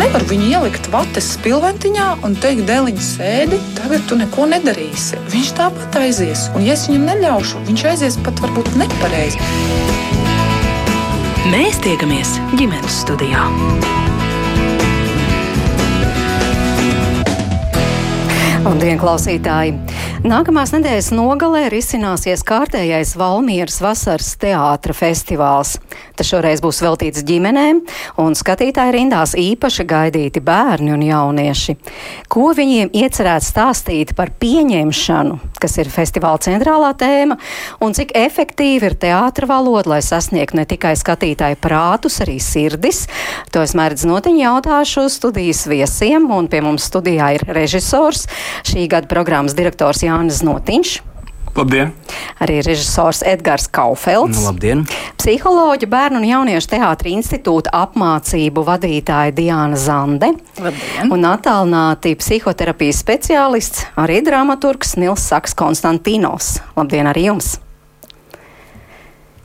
nevaru viņu ielikt vates spilventiņā un teikt, dēliņa sēdi, tagad tu neko nedarīsi. Viņš tāpat aizies, un ja es viņam neļaušu, viņš aizies pat varbūt nepareizi. Mēs tiekamies ģimenes studijā. Labdien, klausītāji! Nākamās nedēļas nogalē risināsies kārtējais Valmieras vasaras teātra festivāls. Tas šoreiz būs veltīts ģimenēm, un skatītāji rindās īpaši gaidīti bērni un jaunieši. Ko viņiem iecerēt stāstīt par pieņemšanu, kas ir festivāla centrālā tēma, un cik efektīvi ir teātra valoda, lai sasniegtu ne tikai skatītāju prātus, arī sirdis. To es mērdz notiņu jautāšu studijas viesiem, un pie mums studijā ir režisors, šī gada programmas direktors Jānis Notiņš. Labdien! Arī režisors Edgars Kaufelds. Nu, labdien! Psiholoģa Bērnu un Jauniešu teātra institūta apmācību vadītāja Diāna Zande. Labdien. Un attālināti psihoterapijas speciālists, arī dramaturgs Nils Saks Konstantīnos. Labdien arī jums!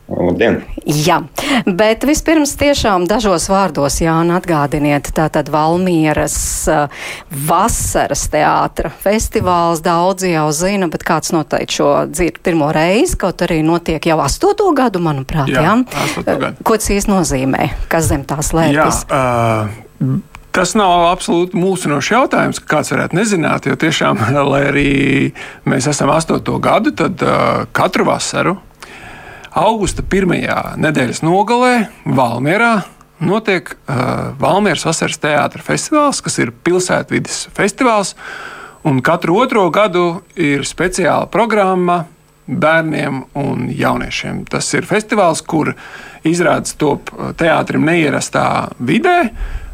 Labdien! Jā, bet vispirms tiešām dažos vārdos, Jāna, atgādiniet, tātad Valmieras uh, vasaras teātra festivāls daudzi jau zina, bet kāds noteikti šo dzird pirmo reizi, kaut arī notiek jau astoto gadu, manuprāt, jā? Jā, astoto gadu. Ko tas īsti nozīmē? Kas zem tās lēpjas? Jā, uh, Tas nav absolūti mūsinošs jautājums, kāds varētu nezināt, jo tiešām, lai arī mēs esam astoto gadu, tad uh, katru vasaru augusta pirmajā nedēļas nogalē Valmjerā notiek uh, Valmjeras vasaras teātris festivāls, kas ir pilsētvidas festivāls. Un katru otro gadu ir speciāla programma bērniem un jauniešiem. Tas ir festivāls, kur izrādes top teātrim neierastā vidē.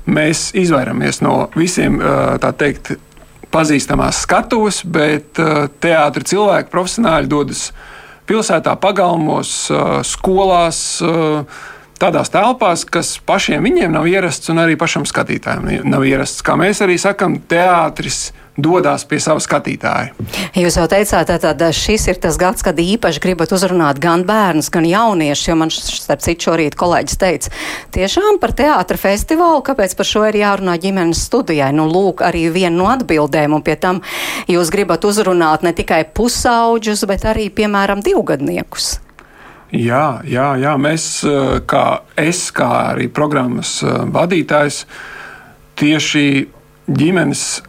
Mēs izvairamies no visiem tā teikt, pazīstamās skatuves, bet teātris cilvēki profesionāļi dodas pilsētā, pagalmos, skolās tādās telpās, kas pašiem viņiem nav ierasts, un arī pašam skatītājam nav ierasts. Kā mēs arī sakām, teātris dodas pie sava skatītāja. Jūs jau teicāt, ka šis ir tas gads, kad īpaši gribat uzrunāt gan bērnus, gan jauniešus. Jo man, starp citu, šorīt kolēģis teica, tiešām par teātra festivālu, kāpēc par šo ir jārunā ģimenes studijai. Nu, lūk, arī viena no atbildēm, un pie tam jūs gribat uzrunāt ne tikai pusauģus, bet arī, piemēram, divgadniekus. Jā, jā, jā, mēs, eh, kā es, kā arī programmas eh, vadītājs, tieši ģimenes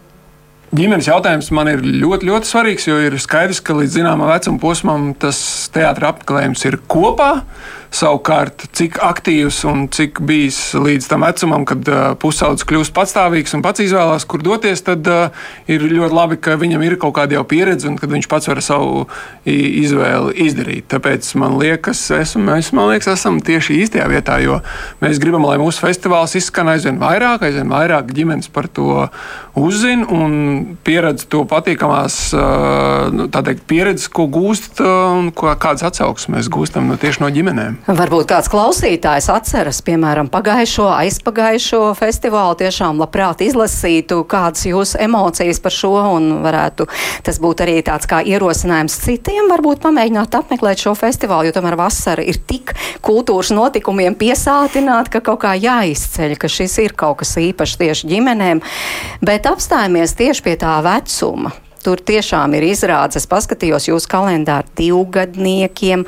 Ģimenes jautājums man ir ļoti, ļoti svarīgs, jo ir skaidrs, ka līdz zināmam vecuma posmam tas teātris apmeklējums ir kopā. Savukārt, cik aktīvs un cik bijis līdz tam vecumam, kad uh, pusaudzis kļūst patstāvīgs un pats izvēlās, kur doties, tad uh, ir ļoti labi, ka viņam ir kaut kāda jau pieredze un ka viņš pats var savu izvēli izdarīt. Tāpēc man liekas, es, mēs man liekas, esam tieši īstajā vietā, jo mēs gribam, lai mūsu festivāls izskan aizvien vairāk, aizvien vairāk ģimenes par to uzzina un pieredz to patīkamās uh, teikt, pieredzes, ko gūst un kādas atsauksmes mēs gūstam no, tieši no ģimenēm. Varbūt kāds klausītājs atceras, piemēram, pagājušo, aizpagājušo festivālu, tiešām labprāt izlasītu, kādas jūsu emocijas par šo, un varētu tas būt arī tāds kā ierosinājums citiem, varbūt pamēģināt apmeklēt šo festivālu, jo tomēr vasara ir tik kultūras notikumiem piesātināta, ka kaut kā jāizceļ, ka šis ir kaut kas īpašs tieši ģimenēm, bet apstājamies tieši pie tā vecuma. Tur tiešām ir izrādes. Es paskatījos jūsu kalendāru divgadniekiem,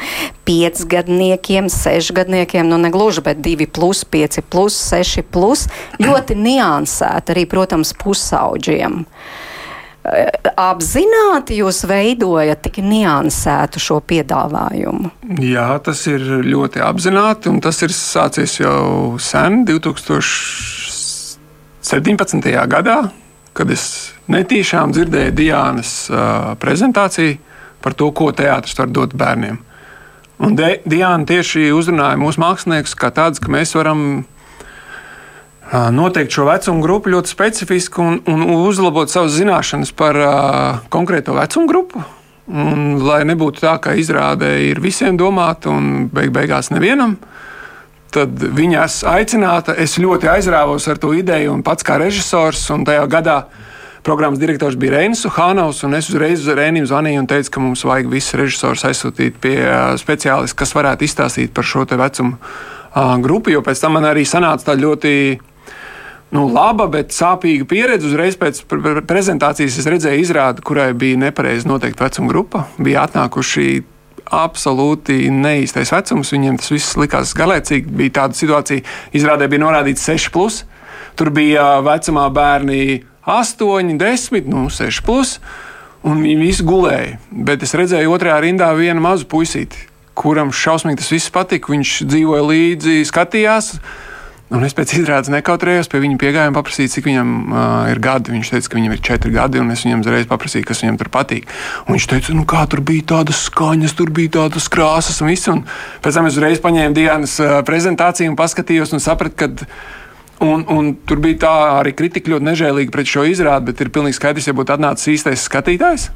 piecgadniekiem, sešgadniekiem. Nu, ne gluži, bet divi plus, pieci plus, seši plus. Ļoti niansēti arī, protams, pusauģiem. Apzināti jūs veidojat tik niansētu šo piedāvājumu? Jā, tas ir ļoti apzināti, un tas ir sācies jau sen, 2017. gadā, kad es netīšām dzirdēju Diānas uh, prezentāciju par to, ko teātris var dot bērniem. Un De Diana tieši uzrunāja mūsu māksliniekus kā tādus, ka mēs varam uh, noteikt šo vecumu grupu ļoti specifiski un, un uzlabot savas zināšanas par uh, konkrēto vecumu grupu. Un, lai nebūtu tā, ka izrāde ir visiem domāta un beig beigās nevienam, tad viņas aicināta. Es ļoti aizrāvos ar to ideju, un pats kā režisors, un tajā gadā Programmas direktors bija Reinis Hānaus, un es uzreiz uz Reinim zvanīju un teicu, ka mums vajag visus režisorus aizsūtīt pie speciālista, kas varētu izstāstīt par šo vecumu grupu. Jo pēc tam man arī sanāca tā ļoti nu, laba, bet sāpīga pieredze. Uzreiz pēc prezentācijas es redzēju izrādi, kurai bija nepareizi noteikta vecuma grupa. Bija atnākuši absolūti neīstais vecums. Viņiem tas viss likās galēcīgi. Bija tāda situācija, izrādē bija norādīts 6. Plus. Tur bija vecumā bērni 8, 10, nu, 6. Plus, un viņi visi gulēja. Bet es redzēju otrajā rindā vienu mazu puisīti, kuram šausmīgi tas viss patika. Viņš dzīvoja līdzi, skatījās. Un es pēc izrādes nekautrējos, pie viņa piegāju un paprasīju, cik viņam uh, ir gadi. Viņš teica, ka viņam ir četri gadi, un es viņam uzreiz paprasīju, kas viņam tur patīk. Un viņš teica, nu kā tur bija tādas skaņas, tur bija tādas krāsas un viss. Un pēc tam es uzreiz paņēmu Dienas uh, prezentāciju un paskatījos un sapratu, ka. Un, un tur bija tā arī kritika ļoti nežēlīga pret šo izrādi, bet ir pilnīgi skaidrs, ja būtu atnācis īstais skatītājs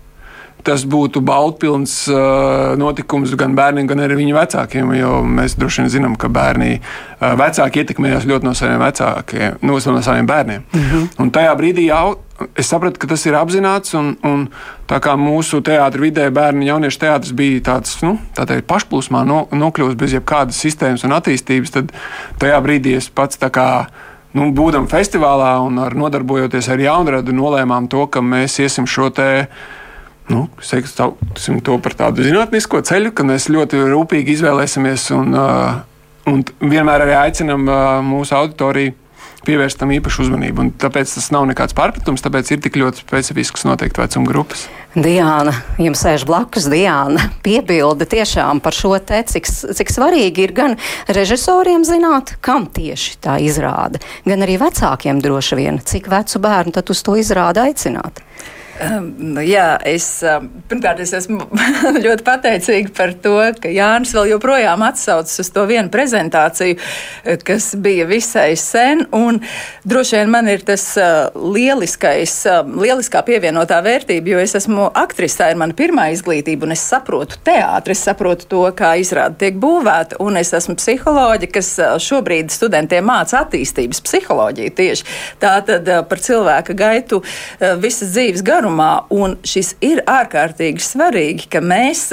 tas būtu baudpilns uh, notikums gan bērniem, gan arī viņu vecākiem. Jo mēs droši vien zinām, ka bērni uh, vecāki ietekmējas ļoti no saviem vecākiem, no, saviem bērniem. -hmm. Un tajā brīdī jau es sapratu, ka tas ir apzināts. Un, un tā kā mūsu teātris vidē bērnu jauniešu teātris bija tāds nu, tā teikt, pašplūsmā no, nokļuvis bez jebkādas sistēmas un attīstības, tad tajā brīdī es pats tā kā. Nu, būdam festivālā un ar nodarbojoties ar jaunradu, nolēmām to, ka mēs iesim šo te uh, nu, teiksim, to par tādu zinātnisko ceļu, ka mēs ļoti rūpīgi izvēlēsimies un, un vienmēr arī aicinām mūsu auditoriju pievērst tam īpašu uzmanību. Un tāpēc tas nav nekāds pārpratums, tāpēc ir tik ļoti specifisks noteikti vecuma grupas. Diana, jums sēž blakus Diana, piebilda tiešām par šo te, cik, cik svarīgi ir gan režisoriem zināt, kam tieši tā izrāda, gan arī vecākiem droši vien, cik vecu bērnu tad uz to izrāda aicināt. Um, jā, es um, pirmkārt es esmu ļoti pateicīga par to, ka Jānis vēl joprojām atsaucas uz to vienu prezentāciju, eh, kas bija visai sen. Droši vien man ir tas uh, lieliskais, uh, lieliskā pievienotā vērtība, jo es esmu aktrise, tā ir mana pirmā izglītība, un es saprotu teātri, es saprotu to, kā izrāda tiek būvēta, un es esmu psiholoģi, kas uh, šobrīd studentiem māca attīstības psiholoģiju tieši tātad uh, par cilvēka gaitu visas dzīves garumu garumā, un šis ir ārkārtīgi svarīgi, ka mēs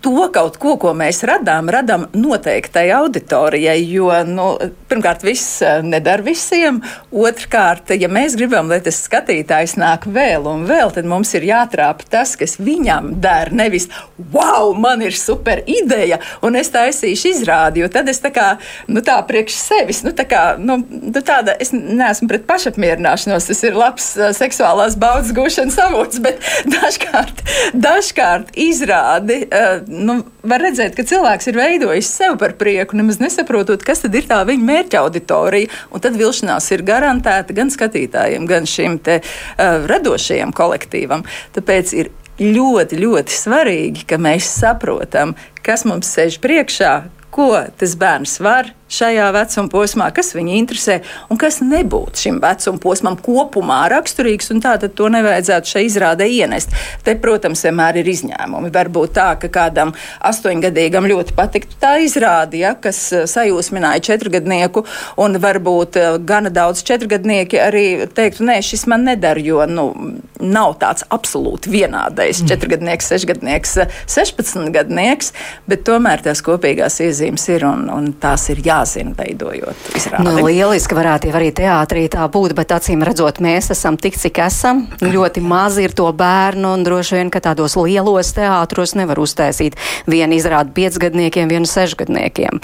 to kaut ko, ko mēs radām, radām noteiktai auditorijai. Jo, nu, pirmkārt, viss eh, nedara visiem. Otrkārt, ja mēs gribam, lai tas skatītājs nāk vēl un vēl, tad mums ir jātrāpa tas, kas viņam der. Nevis, wow, man ir super ideja, un es taisīšu izrādi. Jo tad es tā kā, nu, tā priekš sevis, nu, tā kā, nu, nu tāda, es neesmu pret pašapmierināšanos, tas ir labs uh, seksuālās baudas gūšanas avots, bet dažkārt, dažkārt izrādi. Uh, nu, var redzēt, ka cilvēks ir veidojis sev par prieku, nemaz nesaprotot, kas tad ir tā viņa mērķa auditorija. Un tad vilšanās ir garantēta gan skatītājiem, gan šim te, uh, radošajam kolektīvam. Tāpēc ir ļoti, ļoti svarīgi, ka mēs saprotam, kas mums sēž priekšā, ko tas bērns var šajā vecuma posmā, kas viņu interesē un kas nebūtu šim vecuma posmam kopumā raksturīgs. Tātad to nevajadzētu šai izrādē ienest. Te, protams, vienmēr ir izņēmumi. Varbūt tā, ka kādam astoņgadīgam ļoti patiktu tā izrāde, ja, kas eh, sajūsmināja četrgadnieku, un varbūt eh, gana daudz četrgadnieki arī teiktu, nē, šis man nedara, jo nu, nav tāds absolūti vienādais mm. četrgadnieks, sešgadnieks, sešpadsmitgadnieks, bet tomēr tās kopīgās iezīmes ir un, un tās ir jā jāzina, veidojot izrādi. Nu, lieliski varētu jau arī teātrī tā būt, bet acīm redzot, mēs esam tik, cik esam. Ļoti maz ir to bērnu, un droši vien, ka tādos lielos teātros nevar uztaisīt vienu izrādi piecgadniekiem, vienu sešgadniekiem.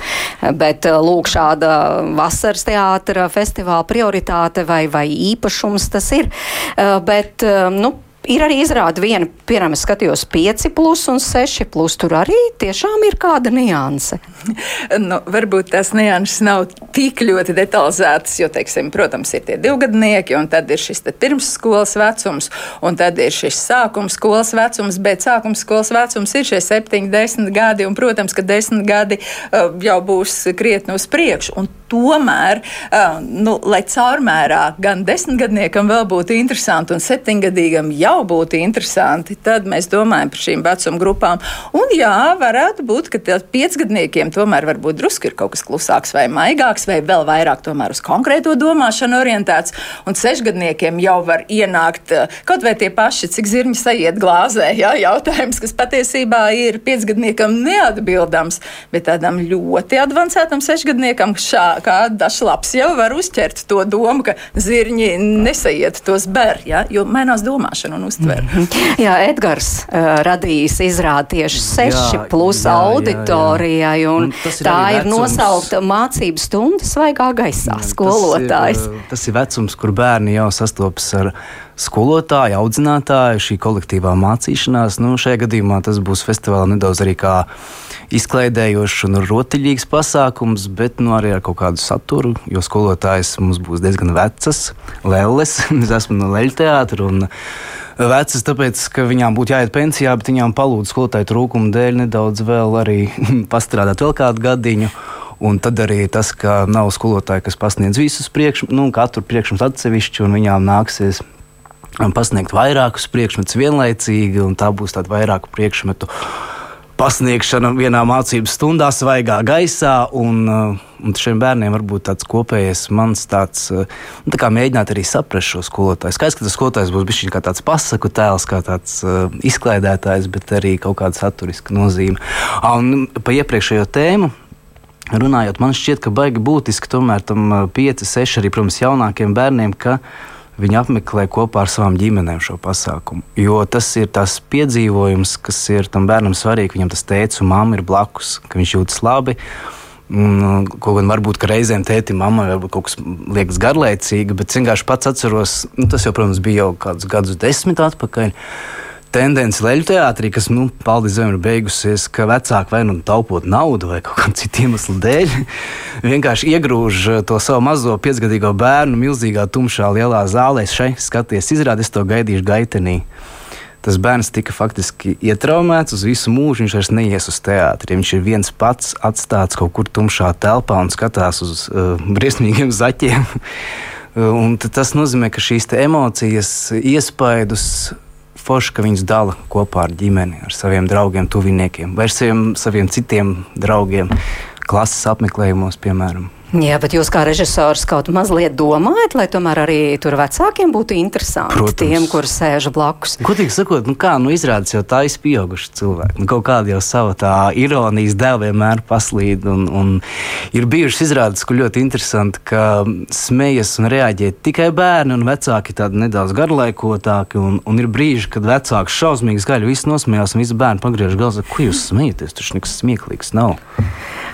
Bet eh, lūk, šāda vasaras teātra festivāla prioritāte vai, vai īpašums tas ir. Eh, bet, eh, nu, Ir arī izrāda viena, piemēram, skatījos 5 plus un 6 plus. Tur arī tiešām ir kāda nianse. nu, varbūt tās nianses nav tik ļoti detalizētas, jo, teiksim, protams, ir tie divgadnieki, un tad ir šis pirmsskolas vecums, un tad ir šis sākums skolas vecums, bet sākums skolas vecums ir šie 7, 10 gadi, un, protams, ka 10 gadi uh, jau būs krietni uz priekšu. Tomēr, uh, nu, lai caurmērā gan desmitgadniekam vēl būtu interesanti un septiņgadīgam jau būtu interesanti, tad mēs domājam par šīm vecuma grupām. Un jā, varētu būt, ka piecgadniekiem tomēr varbūt drusku ir kaut kas klusāks vai maigāks, vai vēl vairāk tomēr uz konkrēto domāšanu orientēts. Un sešgadniekiem jau var ienākt eh, kaut vai tie paši, cik zirņi sajiet glāzē. Jā, jautājums, kas patiesībā ir piecgadniekam neatbildams, bet tādam ļoti advancētam sešgadniekam šā, kā dažlaps jau var uzķert to domu, ka zirņi nesaiet tos ber, ja? jo mainās domāšana un uztver. Mm -hmm. Jā, Edgars uh, radījis izrādi tieši seši jā, plus jā, auditorijai, un, un ir tā ir nosaukta mācību stunda svaigā gaisā jā, skolotājs. Tas ir, tas ir vecums, kur bērni jau sastopas ar skolotāju, audzinātāju, šī kolektīvā mācīšanās. Nu, šajā gadījumā tas būs festivālā nedaudz arī kā izklaidējošs un rotaļīgs pasākums, bet nu, arī ar kaut kādu saturu, jo skolotājs mums būs diezgan vecas, lelles. es esmu no leļu teātra. Vecas, tāpēc, ka viņām būtu jāiet pensijā, bet viņām palūdz skolotāju trūkumu dēļ nedaudz vēl arī pastrādāt vēl kādu gadiņu. Un tad arī tas, ka nav skolotāji, kas pasniedz visus priekšmetus, nu, katru priekšmetu atsevišķi, un viņām nāksies pasniegt vairākus priekšmetus vienlaicīgi, un tā būs tāda vairāku priekšmetu pasniegšana vienā mācību stundā, svaigā gaisā. Un, uh, un šiem bērniem varbūt tāds kopējais mans tāds, uh, nu, tā mēģināt arī saprast šo skolotāju. Skaidrs, ka tas skolotājs būs bijis kā tāds pasaku tēls, kā tāds uh, izklaidētājs, bet arī kaut kāda saturiska nozīme. Un pa iepriekšējo tēmu. Runājot, man šķiet, ka baigi būtiski tomēr tam 5, 6, arī, protams, jaunākiem bērniem, ka uh, viņi apmeklē kopā ar savām ģimenēm šo pasākumu. Jo tas ir tas piedzīvojums, kas ir tam bērnam svarīgi. Viņam tas tēvs un mamma ir blakus, ka viņš jūtas labi. Un, kaut gan varbūt reizēm tētim, mammai varbūt kaut kas liekas garlaicīgi, bet vienkārši pats atceros, nu, tas jau, protams, bija jau kādus gadus desmit atpakaļ. Uh, tendence leļu teātrī, kas, nu, paldies Dievam, ir beigusies, ka vecāki vai nu taupot naudu vai kaut kādu citu iemeslu dēļ, vienkārši iegrūž to savu mazo piecgadīgo bērnu milzīgā, tumšā, lielā zālē. Šeit skaties, izrādās to gaidīšu gaitenī. Tas bērns tika faktiski ietraumēts uz visu mūžu. Viņš vairs neies uz teātri. Viņš ir viens pats atstāts kaut kur tumšā telpā un skatās uz uh, briesmīgiem zaķiem. un tas nozīmē, ka šīs emocijas, iespaidus forši, ka viņas dala kopā ar ģimeni, ar saviem draugiem, tuviniekiem vai saviem, saviem citiem draugiem, klases apmeklējumos, piemēram. Jā, bet jūs kā režisors kaut mazliet domājat, lai tomēr arī tur vecākiem būtu interesanti Protams. tiem, kur sēž blakus. Godīgi sakot, nu kā, nu izrādās jau tā izpieauguši cilvēki. Nu, kaut kāda jau sava tā ironijas dēļ vienmēr paslīd. Un, un ir bijušas izrādes, kur ļoti interesanti, ka smejas un reaģē tikai bērni un vecāki tādi nedaudz garlaikotāki. Un, un ir brīži, kad vecāki šausmīgi skaļi viss nosmējās un visi bērni pagriež galvu, ko jūs smējaties, tas nekas smieklīgs nav.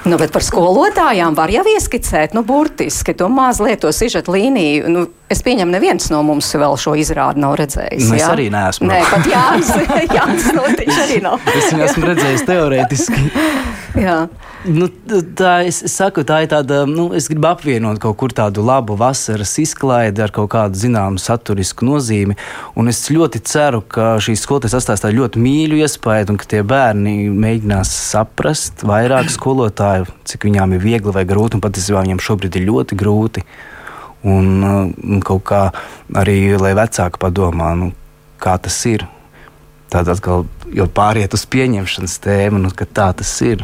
Nu, bet par skolotājām var jau ieskicēt, nu, burtiski to mazliet to sižet līniju. Nu, es pieņemu, neviens no mums vēl šo izrādi nav redzējis. Nu, es jā? arī neesmu. Nē, pat Jānis, Jānis Notiņš arī nav. es viņu esmu redzējis teorētiski. jā. Nu, tā es, es saku, tā ir tāda, nu, es gribu apvienot kaut kur tādu labu vasaras izklaidi ar kaut kādu zināmu saturisku nozīmi. Un es ļoti ceru, ka šīs skolotājas atstās tādu ļoti mīļu iespēju, un ka tie bērni mēģinās saprast vairāk skolotāju, cik viņām ir viegli vai grūti, un patiesībā viņiem šobrīd ir ļoti grūti. Un, un kaut kā arī, lai vecāki padomā, nu, kā tas ir. Tāda atkal pāriet uz pieņemšanas tēmu, nu, ka tā tas ir.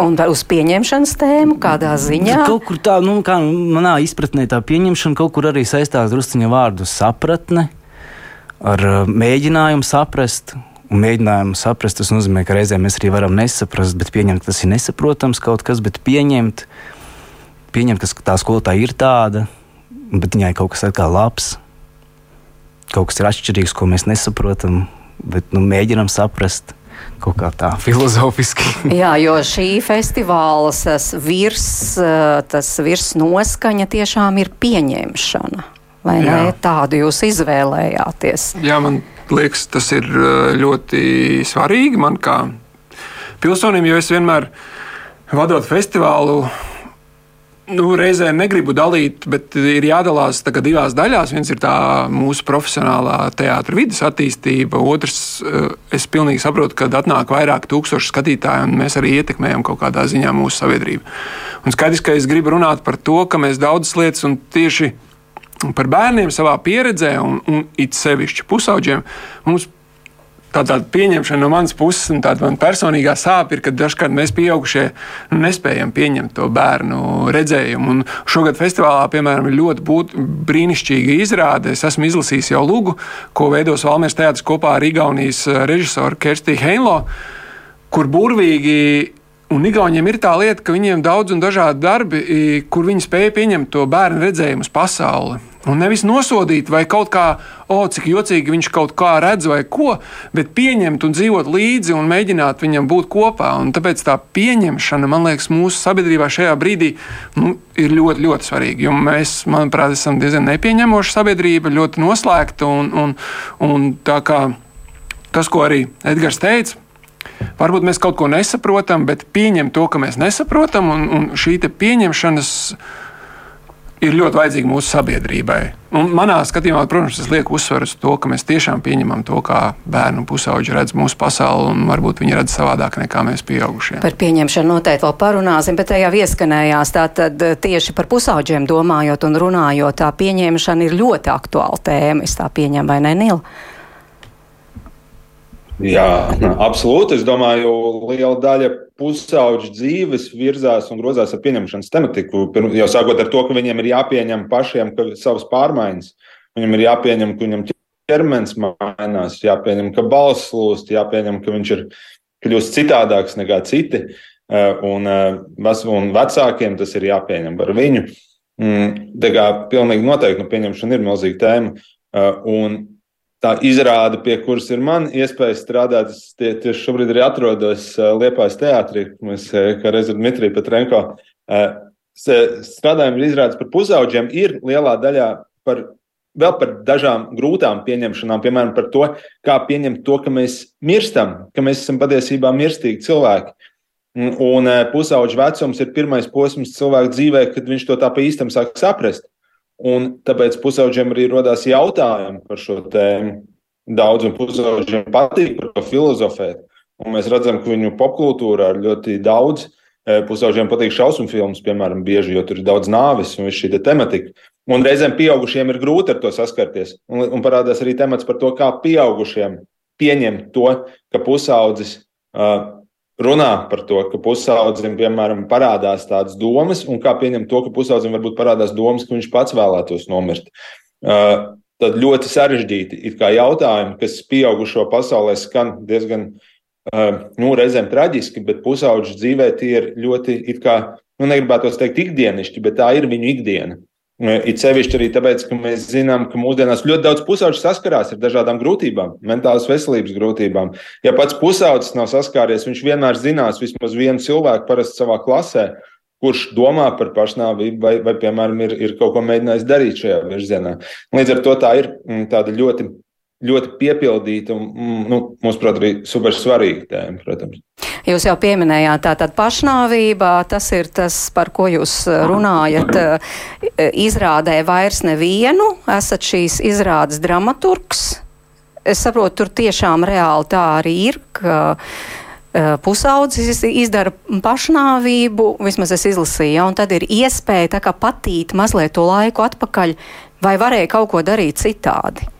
Un uz pieņemšanas tēmu kādā ziņā? Kaut kur tā, nu, kā manā izpratnē, tā pieņemšana kaut kur arī saistās drusciņa vārdu sapratne, ar uh, mēģinājumu saprast. Un mēģinājumu saprast, tas nozīmē, ka reizēm mēs arī varam nesaprast, bet pieņemt, ka tas ir nesaprotams kaut kas, bet pieņemt, pieņemt ka tā skolotāja ir tāda, bet viņai kaut kas atkal labs, kaut kas ir atšķirīgs, ko mēs nesaprotam, bet nu, mēģinam saprast kaut kā tā filozofiski. Jā, jo šī festivāla virs, eh, tas virs noskaņa tiešām ir pieņemšana. Vai Jā. ne? Tādu jūs izvēlējāties? Jā, man liekas, tas ir ļoti svarīgi man kā pilsonim, jo es vienmēr vadot festivālu Nu, reizē negribu dalīt, bet ir jādalās divās daļās. Viens ir tā mūsu profesionālā teātris vidas attīstība, otrs, es pilnīgi saprotu, ka atnāk vairāk tūkstoši skatītāju, un mēs arī ietekmējam kaut kādā ziņā mūsu sabiedrību. Un skaidrs, ka es gribu runāt par to, ka mēs daudzas lietas, un tieši par bērniem savā pieredzē, un, un it sevišķi pusauģiem, mums tā tāda pieņemšana no manas puses, un tāda man personīgā sāpe ir, ka dažkārt mēs pieaugušie nu, nespējam pieņemt to bērnu redzējumu. Un šogad festivālā, piemēram, ir ļoti būt, brīnišķīga izrāde. Es esmu izlasījis jau lūgu, ko veidos Valmērs teātris kopā ar Igaunijas režisoru Kerstiju Heinlo, kur burvīgi Un Igauniem ir tā lieta, ka viņiem daudz un dažādi darbi, kur viņi spēj pieņemt to bērnu redzējumu uz pasauli. Un nevis nosodīt, vai kaut kā, oh, cik jocīgi viņš kaut kā redz, vai ko, bet pieņemt un dzīvot līdzi un mēģināt viņam būt kopā. Un tāpēc tā pieņemšana, man liekas, mūsu sabiedrībā šajā brīdī nu, ir ļoti, ļoti svarīga. Jo mēs, manuprāt, esam diezgan nepieņemoša sabiedrība, ļoti noslēgta. Un, un, un tā kā tas, ko arī Edgars teica, varbūt mēs kaut ko nesaprotam, bet pieņemt to, ka mēs nesaprotam, un, un šī pieņemšanas ir ļoti vajadzīga mūsu sabiedrībai. Un manā skatījumā, protams, tas liek uzsvaru uz to, ka mēs tiešām pieņemam to, kā bērnu pusauģi redz mūsu pasauli, un varbūt viņi redz savādāk nekā mēs pieaugušie. Par pieņemšanu noteikti vēl parunāsim, bet tajā ieskanējās tātad tieši par pusauģiem domājot un runājot, tā pieņemšana ir ļoti aktuāla tēma. Es tā pieņemu, vai ne, Nila? Jā, absolūti. Es domāju, liela daļa pusauģu dzīves virzās un grozās ar pieņemšanas tematiku. Jau sākot ar to, ka viņiem ir jāpieņem pašiem savas pārmaiņas, viņam ir jāpieņem, ka viņam ķermenis mainās, jāpieņem, ka balss lūst, jāpieņem, ka viņš ir kļūst citādāks nekā citi. Eh, un, eh, un vecākiem tas ir jāpieņem par viņu. Mm, tā kā pilnīgi noteikti nu, pieņemšana ir milzīga tēma. Eh, un tā izrāde, pie kuras ir man iespēja strādāt. Es tie, tieši šobrīd arī atrodos Liepājas teātrī. Mēs, kā reizē Dmitrija Petrenko, strādājam ar izrādes par pusauģiem, ir lielā daļā par. Vēl par dažām grūtām pieņemšanām, piemēram, par to, kā pieņemt to, ka mēs mirstam, ka mēs esam patiesībā mirstīgi cilvēki. Un pusauģa vecums ir pirmais posms cilvēka dzīvē, kad viņš to tā pa īstam sāk saprast. Un tāpēc pusauģiem arī radās jautājumi par šo tēmu. Daudziem pusauģiem patīk par to filozofēt. Un mēs redzam, ka viņu popkultūrā ir ļoti daudz. E, pusauģiem patīk šausmu filmas, piemēram, bieži, jo tur ir daudz nāves un viss šī te tematika. Un reizēm pieaugušiem ir grūti ar to saskarties. Un, un parādās arī temats par to, kā pieaugušiem pieņemt to, ka pusaudzis uh, runā par to, ka pusaudzim, piemēram, parādās tādas domas, un kā pieņemt to, ka pusaudzim varbūt parādās domas, ka viņš pats vēlētos nomirt. Uh, tad ļoti sarežģīti jautājumi, kas pieaugušo pasaulē skan diezgan, uh, nu, reizēm traģiski, bet pusauģu dzīvē tie ir ļoti, kā, nu, negribētu teikt ikdienišķi, bet tā ir viņu ikdiena. It sevišķi arī tāpēc, ka mēs zinām, ka mūsdienās ļoti daudz pusauģu saskarās ar dažādām grūtībām, mentālas veselības grūtībām. Ja pats pusaudzis nav saskāries, viņš vienmēr zinās vismaz vienu cilvēku, parasti savā klasē, kurš domā par pašnāvību vai, vai piemēram, ir, ir kaut ko mēģinājis darīt šajā virzienā. Līdz ar to tā ir mm, tāda ļoti, ļoti piepildīta un, mm, nu, mums, protams, arī super svarīga tēma, protams. Jūs jau pieminējāt tātad pašnāvība, tas ir tas, par ko jūs eh, runājat. Eh, izrādē vairs nevienu, esat šīs izrādes dramaturgs. Es saprotu, tur tiešām reāli tā arī ir, ka uh, pusaudzis izdara pašnāvību, vismaz es izlasīju, ja, un tad ir iespēja tā kā patīt mazliet to laiku atpakaļ, vai varēja kaut ko darīt citādi? Uh,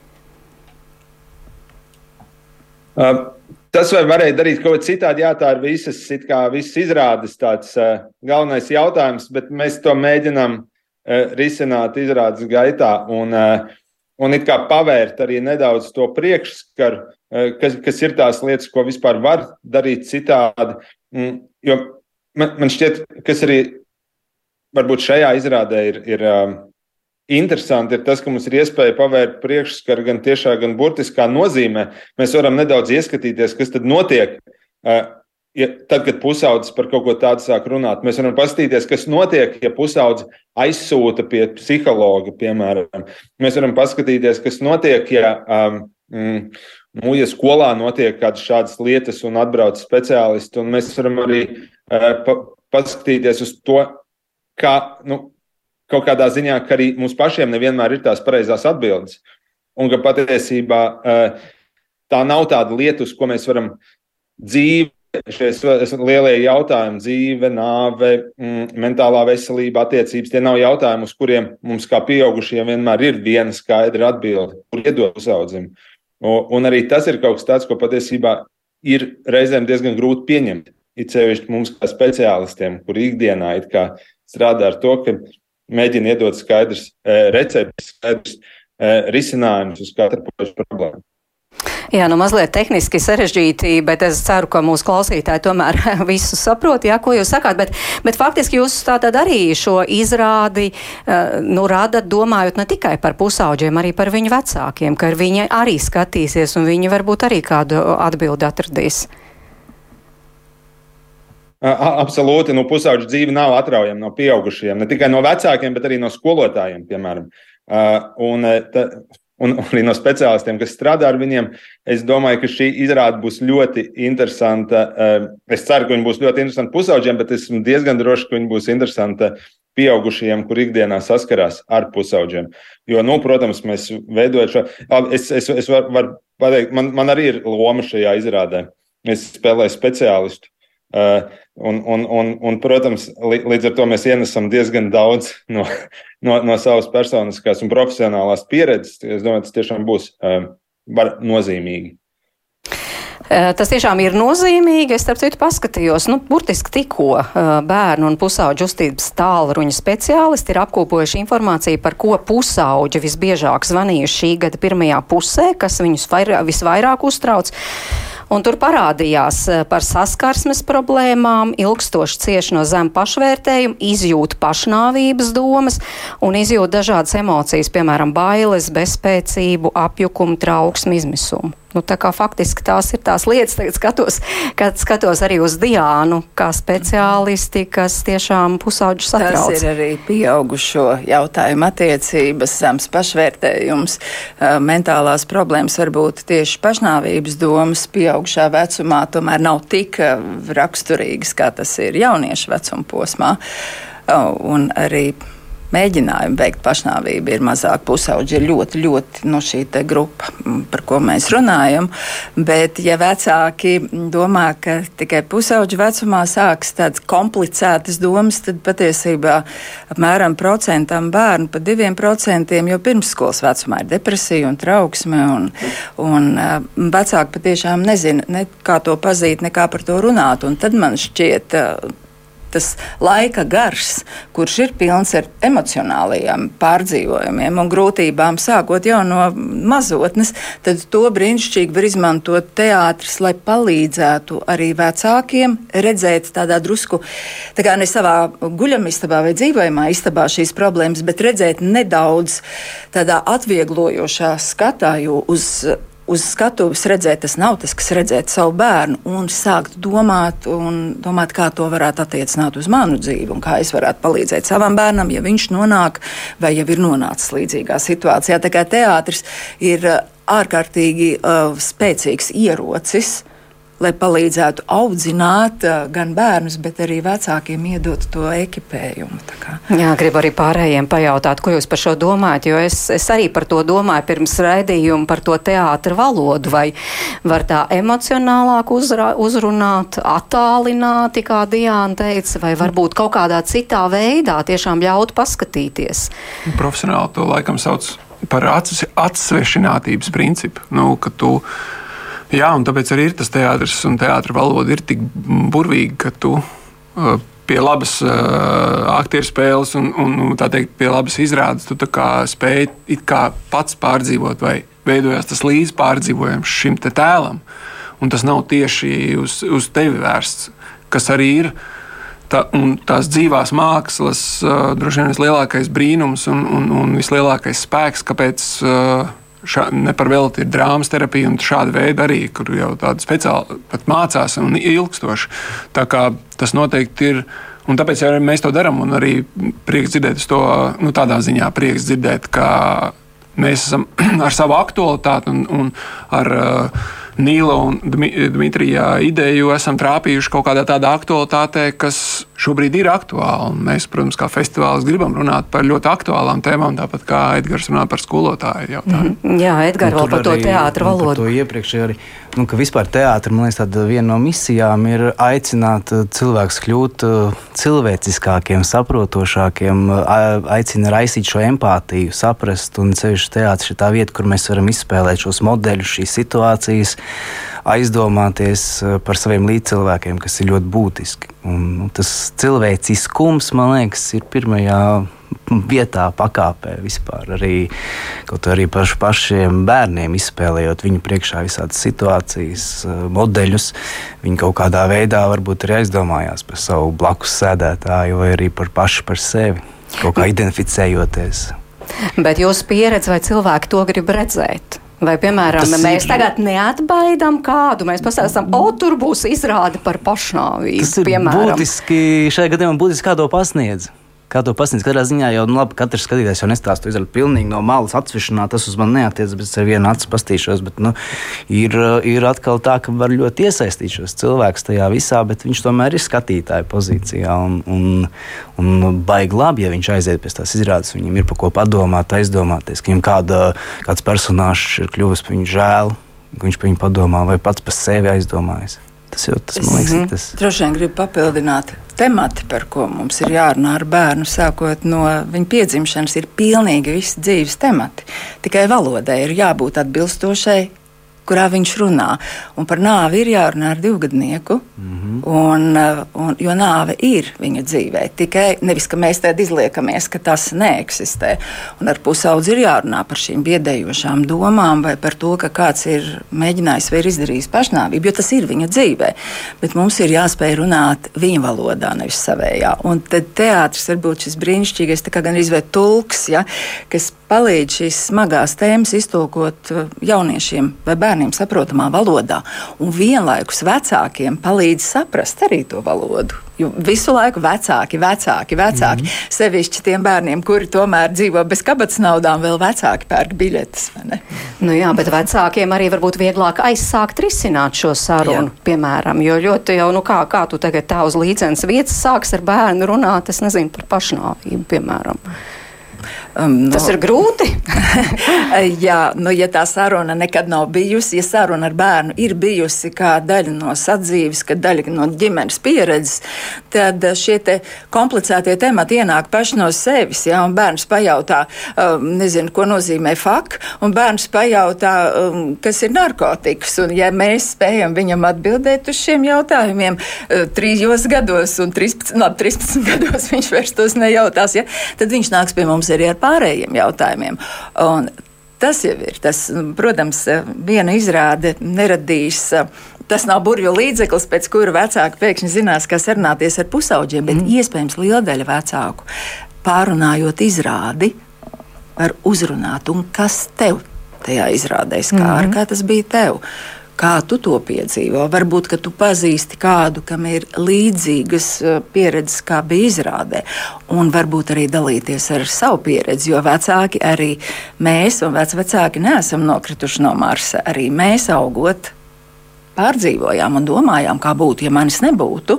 Tas vai varēja darīt kaut ko citādi, jā, tā ir visas, kā, visas izrādes tāds uh, galvenais jautājums, bet mēs to mēģinām uh, risināt izrādes gaitā un, uh, un it kā pavērt arī nedaudz to priekšskaru, uh, kas, kas ir tās lietas, ko vispār var darīt citādi. Mm, jo man, man šķiet, kas arī varbūt šajā izrādē ir, ir uh, Interesanti ir tas, ka mums ir iespēja pavērt priekšskaru gan tiešā, gan burtiskā nozīmē. Mēs varam nedaudz ieskatīties, kas tad notiek. Ja, tad, kad pusaudzis par kaut ko tādu sāk runāt, mēs varam paskatīties, kas notiek, ja pusaudzis aizsūta pie psihologa, piemēram. Mēs varam paskatīties, kas notiek, ja, um, nu, ja skolā notiek kādas šādas lietas un atbrauc speciālisti. Un mēs varam arī uh, pa, paskatīties uz to, kā, nu, kaut kādā ziņā, ka arī mums pašiem nevienmēr ir tās pareizās atbildes. Un ka patiesībā eh, tā nav tāda lieta, uz ko mēs varam dzīvot. Šie lielie jautājumi, dzīve, nāve, mm, mentālā veselība, attiecības, tie nav jautājumi, uz kuriem mums, kā pieaugušiem, vienmēr ir viena skaidra atbilde, kur iedot uzaudzim. Un arī tas ir kaut kas tāds, ko patiesībā ir reizēm diezgan grūti pieņemt. It sevišķi mums, kā speciālistiem, kur ikdienā strādā ar to, ka mēģina iedot skaidrs e, receptes, skaidrs e, risinājumus uz katru problēmu. Jā, nu mazliet tehniski sarežģīti, bet es ceru, ka mūsu klausītāji tomēr visu saprot, jā, ko jūs sakāt. Bet, bet faktiski jūs tātad arī šo izrādi uh, nu, radat domājot ne tikai par pusauģiem, arī par viņu vecākiem, ka viņi arī skatīsies un viņi varbūt arī kādu atbildi atradīs. Absolūti, nu, pusauģa dzīve nav atraujama no pieaugušajiem, ne tikai no vecākiem, bet arī no skolotājiem, piemēram. Un, ta, un arī no speciālistiem, kas strādā ar viņiem. Es domāju, ka šī izrāde būs ļoti interesanta. Eh, es ceru, ka viņa būs ļoti interesanta pusauģiem, bet esmu diezgan drošs, ka viņa būs interesanta pieaugušajiem, kur ikdienā saskarās ar pusauģiem. Jo, nu, protams, mēs veidojam šo. Es, es, es varu var pateikt, man, man arī ir loma šajā izrādē. Es spēlēju speciālistu. Uh, un, un, un, un, protams, līdz ar to mēs ienesam diezgan daudz no, no, no savas personiskās un profesionālās pieredzes. Es domāju, tas tiešām būs uh, nozīmīgi. Tas tiešām ir nozīmīgi. Es, starp citu, paskatījos, nu, burtiski tikko bērnu un pusauģu uztības tālruņa speciālisti ir apkopojuši informāciju, par ko pusauģi visbiežāk zvanījuši šī gada pirmajā pusē, kas viņus visvairāk uztrauc. Tur parādījās eh, par saskarsmes problēmām, ilgstoši cieši no zem pašvērtējuma, izjūt pašnāvības domas un izjūt dažādas emocijas, piemēram, bailes, bezspēcību, apjukumu, trauksmu, izmisumu. Nu, tā kā faktiski tās ir tās lietas, tagad skatos, kad skatos arī uz Diānu, kā speciālisti, kas tiešām pusauģu satrauc. Tas ir arī pieaugušo jautājumu attiecības, zems pašvērtējums, mentālās problēmas, varbūt tieši pašnāvības domas pieaugušā vecumā tomēr nav tik raksturīgas, kā tas ir jauniešu vecuma posmā. Un arī mēģinājumi veikt pašnāvību ir mazāk. Pusauģi ir ļoti, ļoti no šī grupa, par ko mēs runājam. Bet, ja vecāki domā, ka tikai pusauģi vecumā sāks tādas komplicētas domas, tad patiesībā apmēram procentam bērnu, pa diviem procentiem jau pirmsskolas vecumā ir depresija un trauksme. Un, un, un vecāki patiešām nezina, ne kā to pazīt, ne kā par to runāt. Un tad man šķiet, tas laika gars, kurš ir pilns ar emocionālajiem pārdzīvojumiem un grūtībām, sākot jau no mazotnes, tad to brīnišķīgi var izmantot teātris, lai palīdzētu arī vecākiem redzēt tādā drusku, tā kā ne savā guļamistabā vai dzīvojamā istabā šīs problēmas, bet redzēt nedaudz tādā atvieglojošā skatā, jo uz uz skatuves redzēt, tas nav tas, kas redzēt savu bērnu, un sākt domāt, un domāt, kā to varētu attiecināt uz manu dzīvi, un kā es varētu palīdzēt savam bērnam, ja viņš nonāk vai jau ir nonācis līdzīgā situācijā. Tā kā teātris ir ārkārtīgi uh, spēcīgs ierocis lai palīdzētu audzināt uh, gan bērnus, bet arī vecākiem iedot to ekipējumu. Jā, gribu arī pārējiem pajautāt, ko jūs par šo domājat, jo es, es arī par to domāju pirms raidījuma par to teātra valodu, vai var tā emocionālāk uzra, uzrunāt, attālināti, kā Diāna teica, vai varbūt kaut kādā citā veidā tiešām ļaut paskatīties. Profesionāli to laikam sauc par atsvešinātības principu, nu, ka tu Jā, un tāpēc arī ir tas teātris un teātris valoda ir tik burvīga, ka tu uh, pie labas uh, aktieru spēles un, un, teikt, pie labas izrādes tu spēj pats pārdzīvot vai veidojās tas līdzpārdzīvojums šim te tēlam. Un tas nav tieši uz, uz tevi vērsts, kas arī ir. Tā, tās dzīvās mākslas uh, droši vien vislielākais brīnums un, un, un vislielākais spēks, kāpēc uh, šā, ne par velti ir drāmas terapija un šāda veida arī, kur jau tāda speciāli mācās un ilgstoši. Tā kā tas noteikti ir. Un tāpēc arī mēs to darām. Arī prieks dzirdēt to nu, tādā ziņā, prieks dzirdēt, ka mēs esam ar savu aktualitāti un, un ar uh, Nīla un Dmitrija ideju esam trāpījuši kaut kādā tādā aktualitātē, kas šobrīd ir aktuāla. Un mēs, protams, kā festivāls, gribam runāt par ļoti aktuālām tēmām, tāpat kā Edgars runā par skolotāju jautājumu. Mm -hmm. Jā, Edgars vēl par to teātru valodu. To iepriekš arī, nu, ka vispār teātris, man liekas, tāda viena no misijām ir aicināt uh, cilvēkus kļūt uh, cilvēciskākiem, saprotošākiem, aicina raisīt šo empātiju, saprast, un ceļš teātris ir tā vieta, kur mēs varam izspēlēt šos modeļus, šīs situācijas aizdomāties eh, par saviem līdzcilvēkiem, kas ir ļoti būtiski. Un, nu, tas cilvēciskums, man liekas, ir pirmajā vietā, pakāpē vispār. Arī, kaut arī pašu, pašiem bērniem izspēlējot viņu priekšā visādas situācijas, eh, modeļus, viņi kaut kādā veidā varbūt arī aizdomājās par savu blakus sēdētāju vai arī par pašu par sevi, kaut kā identificējoties. Bet jūsu pieredze vai cilvēki to grib redzēt? Vai, piemēram, tas mēs ir... tagad neatbaidām kādu, mēs pastāstām, o, tur būs izrāde par pašnāvību. Tas ir piemēram. būtiski, šajā gadījumā būtiski kādu pasniedz. Kā to pasniedz, katrā ziņā jau nu, labi, katrs skatītājs jau nestāsta izdarīt pilnīgi no malas atsvišanā. Tas uz mani neatiecas, bet es ar vienu acu pastīšos. Bet, nu, ir, ir atkal tā, ka var ļoti iesaistīt šos cilvēkus tajā visā, bet viņš tomēr ir skatītāja pozīcijā. Un, un, un baigi labi, ja viņš aiziet pēc tās izrādes, viņam ir par ko padomāt, aizdomāties, ka viņam kāda, kāds personāžs ir kļuvis par viņu žēl, ka viņš par viņu padomā vai pats par sevi aizdomājas. Tas jau tas, man liekas, mm -hmm. tas. Droši vien gribu papildināt temati, par ko mums ir jārunā ar bērnu, sākot no viņa piedzimšanas, ir pilnīgi visi dzīves temati. Tikai valodai ir jābūt atbilstošai kurā viņš runā. Un par nāvi ir jārunā ar divgadnieku, mm -hmm. un, uh, un, jo nāve ir viņa dzīvē. Tikai nevis, ka mēs tādā izliekamies, ka tas neeksistē. Un ar pusaudzi ir jārunā par šīm biedējošām domām vai par to, ka kāds ir mēģinājis vai ir izdarījis pašnāvību, jo tas ir viņa dzīvē. Bet mums ir jāspēj runāt viņa valodā, nevis savējā. Un tad teātris var būt šis brīnišķīgais, kā gan izvērt tulks, ja, kas palīdz šīs smagās tēmas iztulkot uh, jauniešiem vai bērniem bērniem saprotamā valodā, un vienlaikus vecākiem palīdz saprast arī to valodu. Jo visu laiku vecāki, vecāki, vecāki. Mm -hmm. Sevišķi tiem bērniem, kuri tomēr dzīvo bez kabatas naudām, vēl vecāki pērk biļetes. Nu jā, bet vecākiem arī varbūt vieglāk aizsākt risināt šo sarunu, jā. piemēram. Jo ļoti jau, nu kā, kā tu tagad tā uz līdzenas vietas sāks ar bērnu runāt, es nezinu, par pašnāvību, piemēram. Um, no, Tas ir grūti. jā, nu, ja tā saruna nekad nav bijusi, ja saruna ar bērnu ir bijusi kā daļa no sadzīves, kā daļa no ģimenes pieredzes, tad šie te komplicētie temati ienāk paši no sevis. Jā, un bērns pajautā, um, nezinu, ko nozīmē fak, un bērns pajautā, um, kas ir narkotikas. Un, ja mēs spējam viņam atbildēt uz šiem jautājumiem uh, trijos gados un 13, no, 13 gados viņš vairs tos nejautās, ja, tad viņš nāks pie mums arī ar pārējiem jautājumiem. Un tas jau ir. Tas, protams, viena izrāde neradīs. Tas nav burbuļu līdzeklis, pēc kura vecāki pēkšņi zinās, kā sarunāties ar pusauģiem, bet mm. iespējams liela daļa vecāku pārunājot izrādi, var uzrunāt, un kas tev tajā izrādē skāra, mm -hmm. kā tas bija tev. Kā tu to piedzīvo? Varbūt, ka tu pazīsti kādu, kam ir līdzīgas eh, pieredzes, kā bija izrādē, un varbūt arī dalīties ar savu pieredzi, jo vecāki arī mēs, un vecāki neesam nokrituši no Marsa. Arī mēs augot pārdzīvojām un domājām, kā būtu, ja manis nebūtu.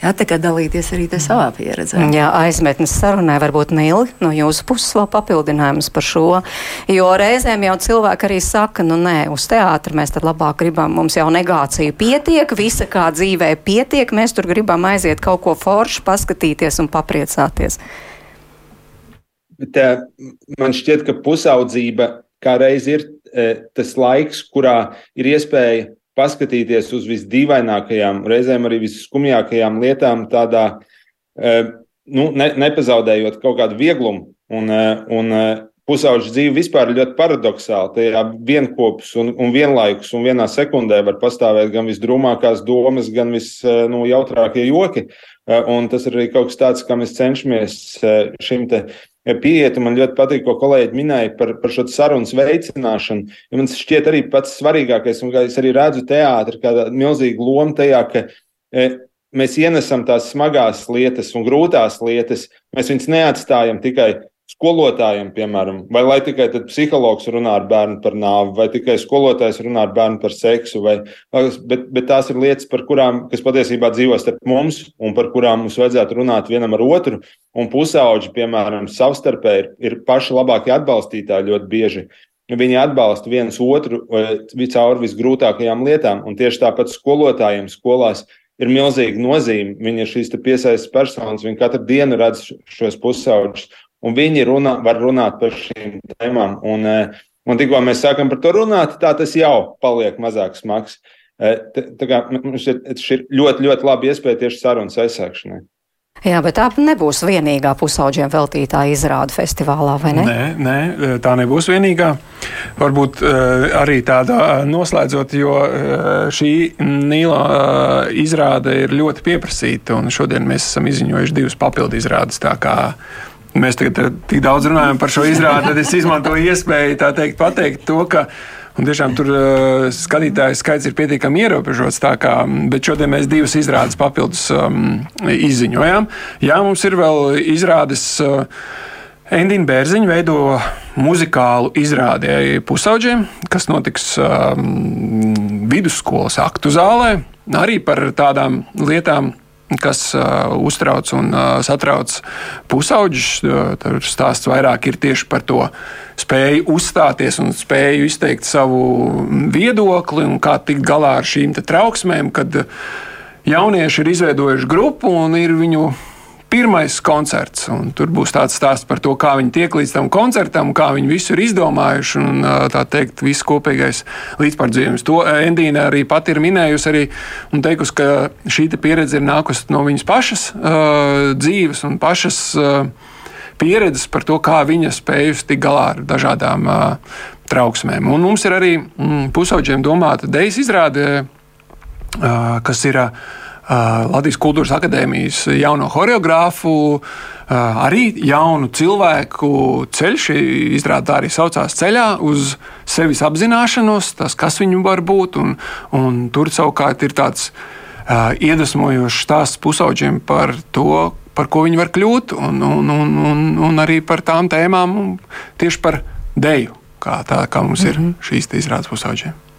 Jā, tā kā dalīties arī savā pieredzē. Jā, aizmetnes sarunai varbūt neilgi no jūsu puses vēl papildinājums par šo, jo reizēm jau cilvēki arī saka, nu nē, uz teātri mēs tad labāk gribam, mums jau negācija pietiek, visa kā dzīvē pietiek, mēs tur gribam aiziet kaut ko foršu, paskatīties un papriecāties. Bet, man šķiet, ka pusaudzība kā reiz ir tas laiks, kurā ir iespēja paskatīties uz visdīvainākajām, reizēm arī visskumjākajām lietām, tādā eh, nu, ne, nepazaudējot kaut kādu vieglumu. Un, eh, un eh, pusauģa dzīve vispār ir ļoti paradoxāla. Tajā vienopus un, un vienlaikus un vienā sekundē var pastāvēt gan visdrūmākās domas, gan visjautrākie nu, joki. Un tas ir arī kaut kas tāds, kā mēs cenšamies šim pieeja. Man ļoti patīk, ko kolēģi minēja par, par šo sarunas veicināšanu. Jo man šķiet, arī pats svarīgākais, un es arī redzu teātrī, kāda milzīga loma tajā, ka e, mēs ienesam tās smagās lietas un grūtās lietas. Mēs viņus neatstājam tikai skolotājiem, piemēram, vai lai tikai psihologs runā ar bērnu par nāvi, vai tikai skolotājs runā ar bērnu par seksu, vai, bet, bet tās ir lietas, par kurām, kas patiesībā dzīvo starp mums un par kurām mums vajadzētu runāt vienam ar otru. Un pusauģi, piemēram, savstarpēji ir, ir paši labākie atbalstītāji ļoti bieži. Viņi atbalsta viens otru cauri visgrūtākajām lietām, un tieši tāpat skolotājiem skolās ir milzīga nozīme. Viņi ir šīs piesaistītas personas, viņi katru dienu redz šos pusauģus, un viņi runā, var runāt par šīm tēmām. Un, eh, un tikko mēs sākam par to runāt, tā tas jau paliek mazāk smags. Eh, tā kā mums ir ļoti, ļoti labi iespēja tieši sarunas aizsākšanai. Jā, bet tā nebūs vienīgā pusauģiem veltītā izrāda festivālā, vai ne? Nē, nē, tā nebūs vienīgā. Varbūt uh, arī tāda noslēdzot, jo uh, šī Nīla uh, izrāde ir ļoti pieprasīta, un šodien mēs esam izziņojuši divas papildu izrādes. Mēs tagad tik daudz runājam par šo izrādi, tad es izmantoju iespēju teikt, pateikt to, ka Un tiešām tur uh, skatītāju skaits ir pietiekami ierobežots. Kā, bet šodien mēs divas izrādes papildus um, izziņojām. Jā, mums ir vēl izrādes. Uh, Endīna Bērziņa veido muzikālu izrādi pusauģiem, kas notiks um, vidusskolas aktu zālē. Arī par tādām lietām, kas uh, uztrauc un uh, satrauc pusauģus. Uh, tur stāsts vairāk ir tieši par to spēju uzstāties un spēju izteikt savu viedokli un kā tikt galā ar šīm trauksmēm, kad jaunieši ir izveidojuši grupu un ir viņu pirmais koncerts. Tur būs tāds stāsts par to, kā viņi tiek līdz tam koncertam, kā viņi visu ir izdomājuši. Un, tā teikt, viss kopīgais līdzpārdzīvojums. To Endīna arī pati ir minējusi arī, un teikusi, ka šī pieredze ir nākusi no viņas pašas uh, dzīves un pašas. Uh, Pieredzes par to, kā viņa spējusi tikt galā ar dažādām uh, trauksmēm. Un mums ir arī mm, pusauģiem domāta dejas izrāde, uh, kas ir uh, Latvijas Kultūras Akadēmijas jauno choreogrāfu, arī jaunu cilvēku ceļš. Izrādās arī saucās ceļā uz sevis apzināšanos, tas, kas viņi var būt. Un, un tur savukārt ir tāds iedvesmojošs stāsts pusauģiem par to, par ko viņi var kļūt, un, un, un, un, un arī par tām tēmām, tieši par deju, kā, tā, kā mums ir mm -hmm. šīs izrādes pusauģiem.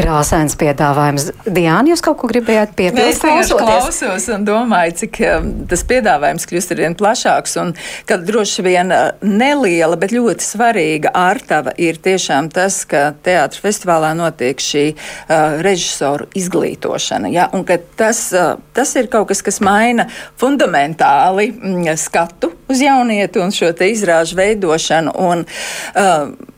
Krāsains piedāvājums. Diana, jūs kaut ko gribējāt piebilst? Es klausos un domāju, cik um, tas piedāvājums kļūst ar vien plašāks un ka droši vien uh, neliela, bet ļoti svarīga ārtava ir tiešām tas, ka teātra festivālā notiek šī uh, režisoru izglītošana. Ja? Un ka tas, uh, tas ir kaut kas, kas maina fundamentāli mm, skatu uz jaunieti un šo te izrāžu veidošanu. Un, uh,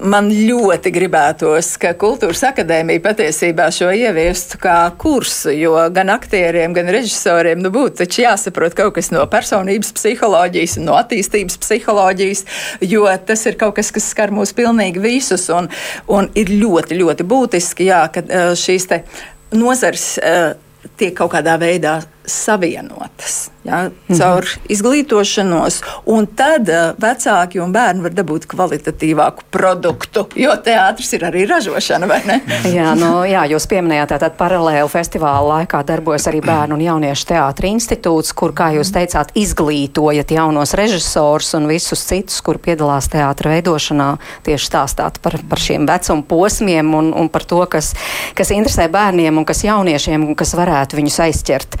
Man ļoti gribētos, ka kultūras akadēmija patiesībā šo ieviestu kā kursu, jo gan aktieriem, gan režisoriem nu, būtu jāsaprot kaut kas no personības psiholoģijas no attīstības psiholoģijas, jo tas ir kaut kas, kas skar mūs pilnīgi visus un, un ir ļoti, ļoti būtiski, jā, ka šīs te nozars tiek kaut kādā veidā savienotas ja, caur mm -hmm. izglītošanos, tad uh, vecāki un bērni var dabūt kvalitatīvāku produktu, jo teātris ir arī ražošana, jā, nu, jā, jūs pieminējāt, tātad paralēli festivāla laikā darbojas arī Bērnu un Jauniešu teātra institūts, kur, kā jūs teicāt, izglītojat jaunos režisors un visus citus, kur piedalās teātra veidošanā, tieši stāstāt par, par šiem vecuma posmiem un, un par to, kas, kas interesē bērniem un kas jauniešiem un kas varētu viņus aizķert.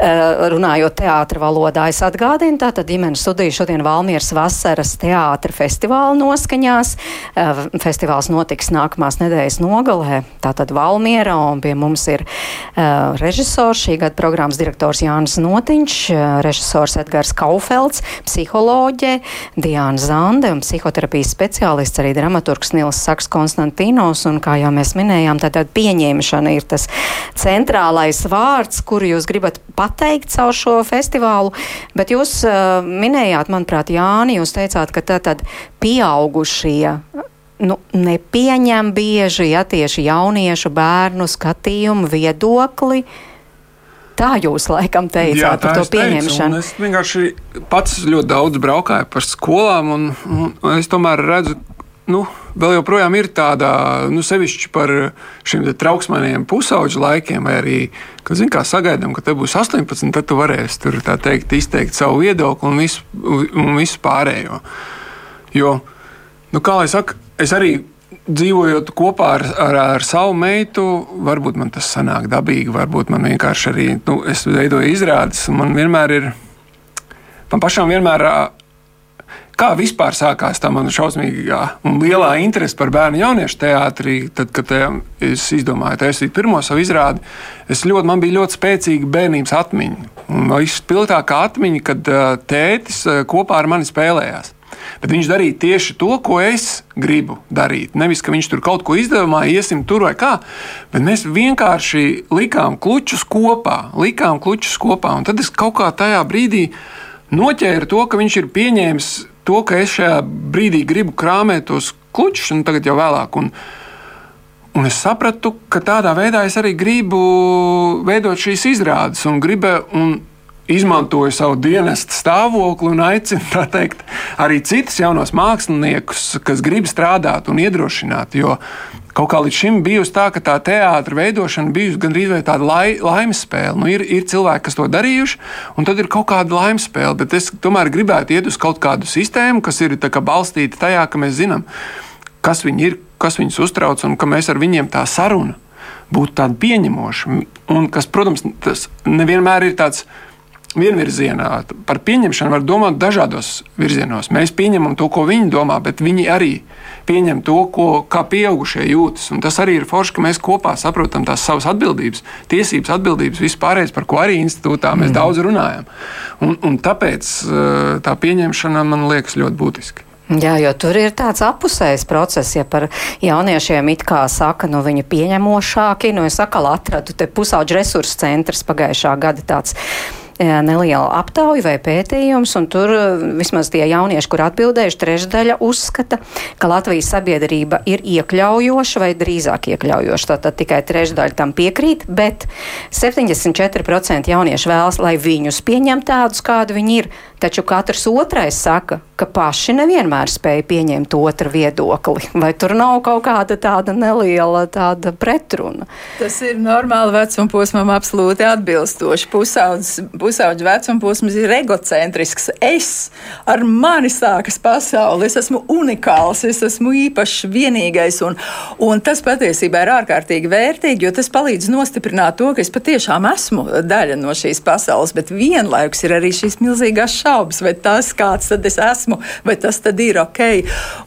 Uh, runājot teātra valodā, es atgādinu, tātad ģimenes studija šodien Valmieras vasaras teātra festivāla noskaņās. Uh, festivāls notiks nākamās nedēļas nogalē, tātad Valmiera, un pie mums ir uh, režisors, šī gada programmas direktors Jānis Notiņš, režisors Edgars Kaufelds, psiholoģe Diāna Zande un psihoterapijas speciālists arī dramaturgs Nils Saks Konstantīnos, un kā jau mēs minējām, tātad pieņemšana ir tas centrālais vārds, kuru jūs gribat pateikt caur šo festivālu, bet jūs uh, minējāt, manuprāt, Jāni, jūs teicāt, ka tad pieaugušie nu, nepieņem bieži ja, tieši jauniešu bērnu skatījumu viedokli. Tā jūs laikam teicāt Jā, par to pieņemšanu. Teicu, es vienkārši pats ļoti daudz braukāju par skolām, un, un es tomēr redzu, nu, vēl joprojām ir tāda, nu, sevišķi par šiem trauksmainiem pusauģu laikiem, vai arī, kad, zin, kā sagaidām, ka te būs 18, tad tu varēsi tur, teikt, izteikt savu viedokli un visu, un visu pārējo. Jo, nu, kā lai saka, es arī dzīvojot kopā ar, ar, ar savu meitu, varbūt man tas sanāk dabīgi, varbūt man vienkārši arī, nu, es veidoju izrādes, un man vienmēr ir, man pašam vienmēr Kā vispār sākās tā mana šausmīgā un lielā interese par bērnu jauniešu teātrī, tad, kad es izdomāju taisīt pirmo savu izrādi, es ļoti, man bija ļoti spēcīga bērnības atmiņa. Un vispilgtākā atmiņa, kad tētis kopā ar mani spēlējās. Bet viņš darīja tieši to, ko es gribu darīt. Nevis, ka viņš tur kaut ko izdevumā, iesim tur vai kā, bet mēs vienkārši likām klučus kopā, likām klučus kopā. Un tad es kaut kā tajā brīdī noķēru to, ka viņš ir pieņēmis to, ka es šajā brīdī gribu krāpēt tos klučus, un tagad jau vēlāk. Un, Un es sapratu, ka tādā veidā es arī gribu veidot šīs izrādes, un, gribu, un izmantoju savu dienestu stāvokli un aicinu teikt, arī citus jaunos māksliniekus, kas grib strādāt un iedrošināt. Jo kaut kā līdz šim bijusi tā, ka tā teātris veidošana bijusi gandrīz vai tāda lai, laimes spēle. Nu, ir, ir cilvēki, kas to darījuši, un tad ir kaut kāda laimes spēle. Bet es tomēr gribētu iet uz kaut kādu sistēmu, kas ir balstīta tajā, ka mēs zinām, kas viņi ir, kas viņus uztrauc, un ka mēs ar viņiem tā saruna būtu tāda pieņemoša. Un kas, protams, tas nevienmēr ir tāds vienvirzienā. Par pieņemšanu var domāt dažādos virzienos. Mēs pieņemam to, ko viņi domā, bet viņi arī pieņem to, ko, kā pieaugušie jūtas. Un tas arī ir forši, ka mēs kopā saprotam tās savas atbildības, tiesības, atbildības, vispārējais, par ko arī institūtā mēs mm. daudz runājam. Un, un tāpēc eh, tā pieņemšana man liekas ļoti būtiska. Jā, jo tur ir tāds apusējs process, ja par jauniešiem it kā saka, nu viņi pieņemošāki, nu es atkal atradu te pusauģu resursu centrs pagājušā gada tāds neliela aptauja vai pētījums, un tur vismaz tie jaunieši, kur atbildējuši, trešdaļa uzskata, ka Latvijas sabiedrība ir iekļaujoša vai drīzāk iekļaujoša. Tātad tikai trešdaļa tam piekrīt, bet 74% jaunieši vēlas, lai viņus pieņem tādus, kādi viņi ir. Taču katrs otrais saka, ka paši nevienmēr spēj pieņemt otru viedokli. Vai tur nav kaut kāda tāda neliela tāda pretruna? Tas ir normāli vecuma posmam absolūti atbilstoši. Pusauģis vecuma posms ir egocentrisks. Es ar mani sākas pasauli, es esmu unikāls, es esmu īpašs, vienīgais. Un, un tas patiesībā ir ārkārtīgi vērtīgi, jo tas palīdz nostiprināt to, ka es patiešām esmu daļa no šīs pasaules, bet vienlaikus ir arī šīs milzīgās šādas šaubas, vai tas, kāds tad es esmu, vai tas tad ir ok.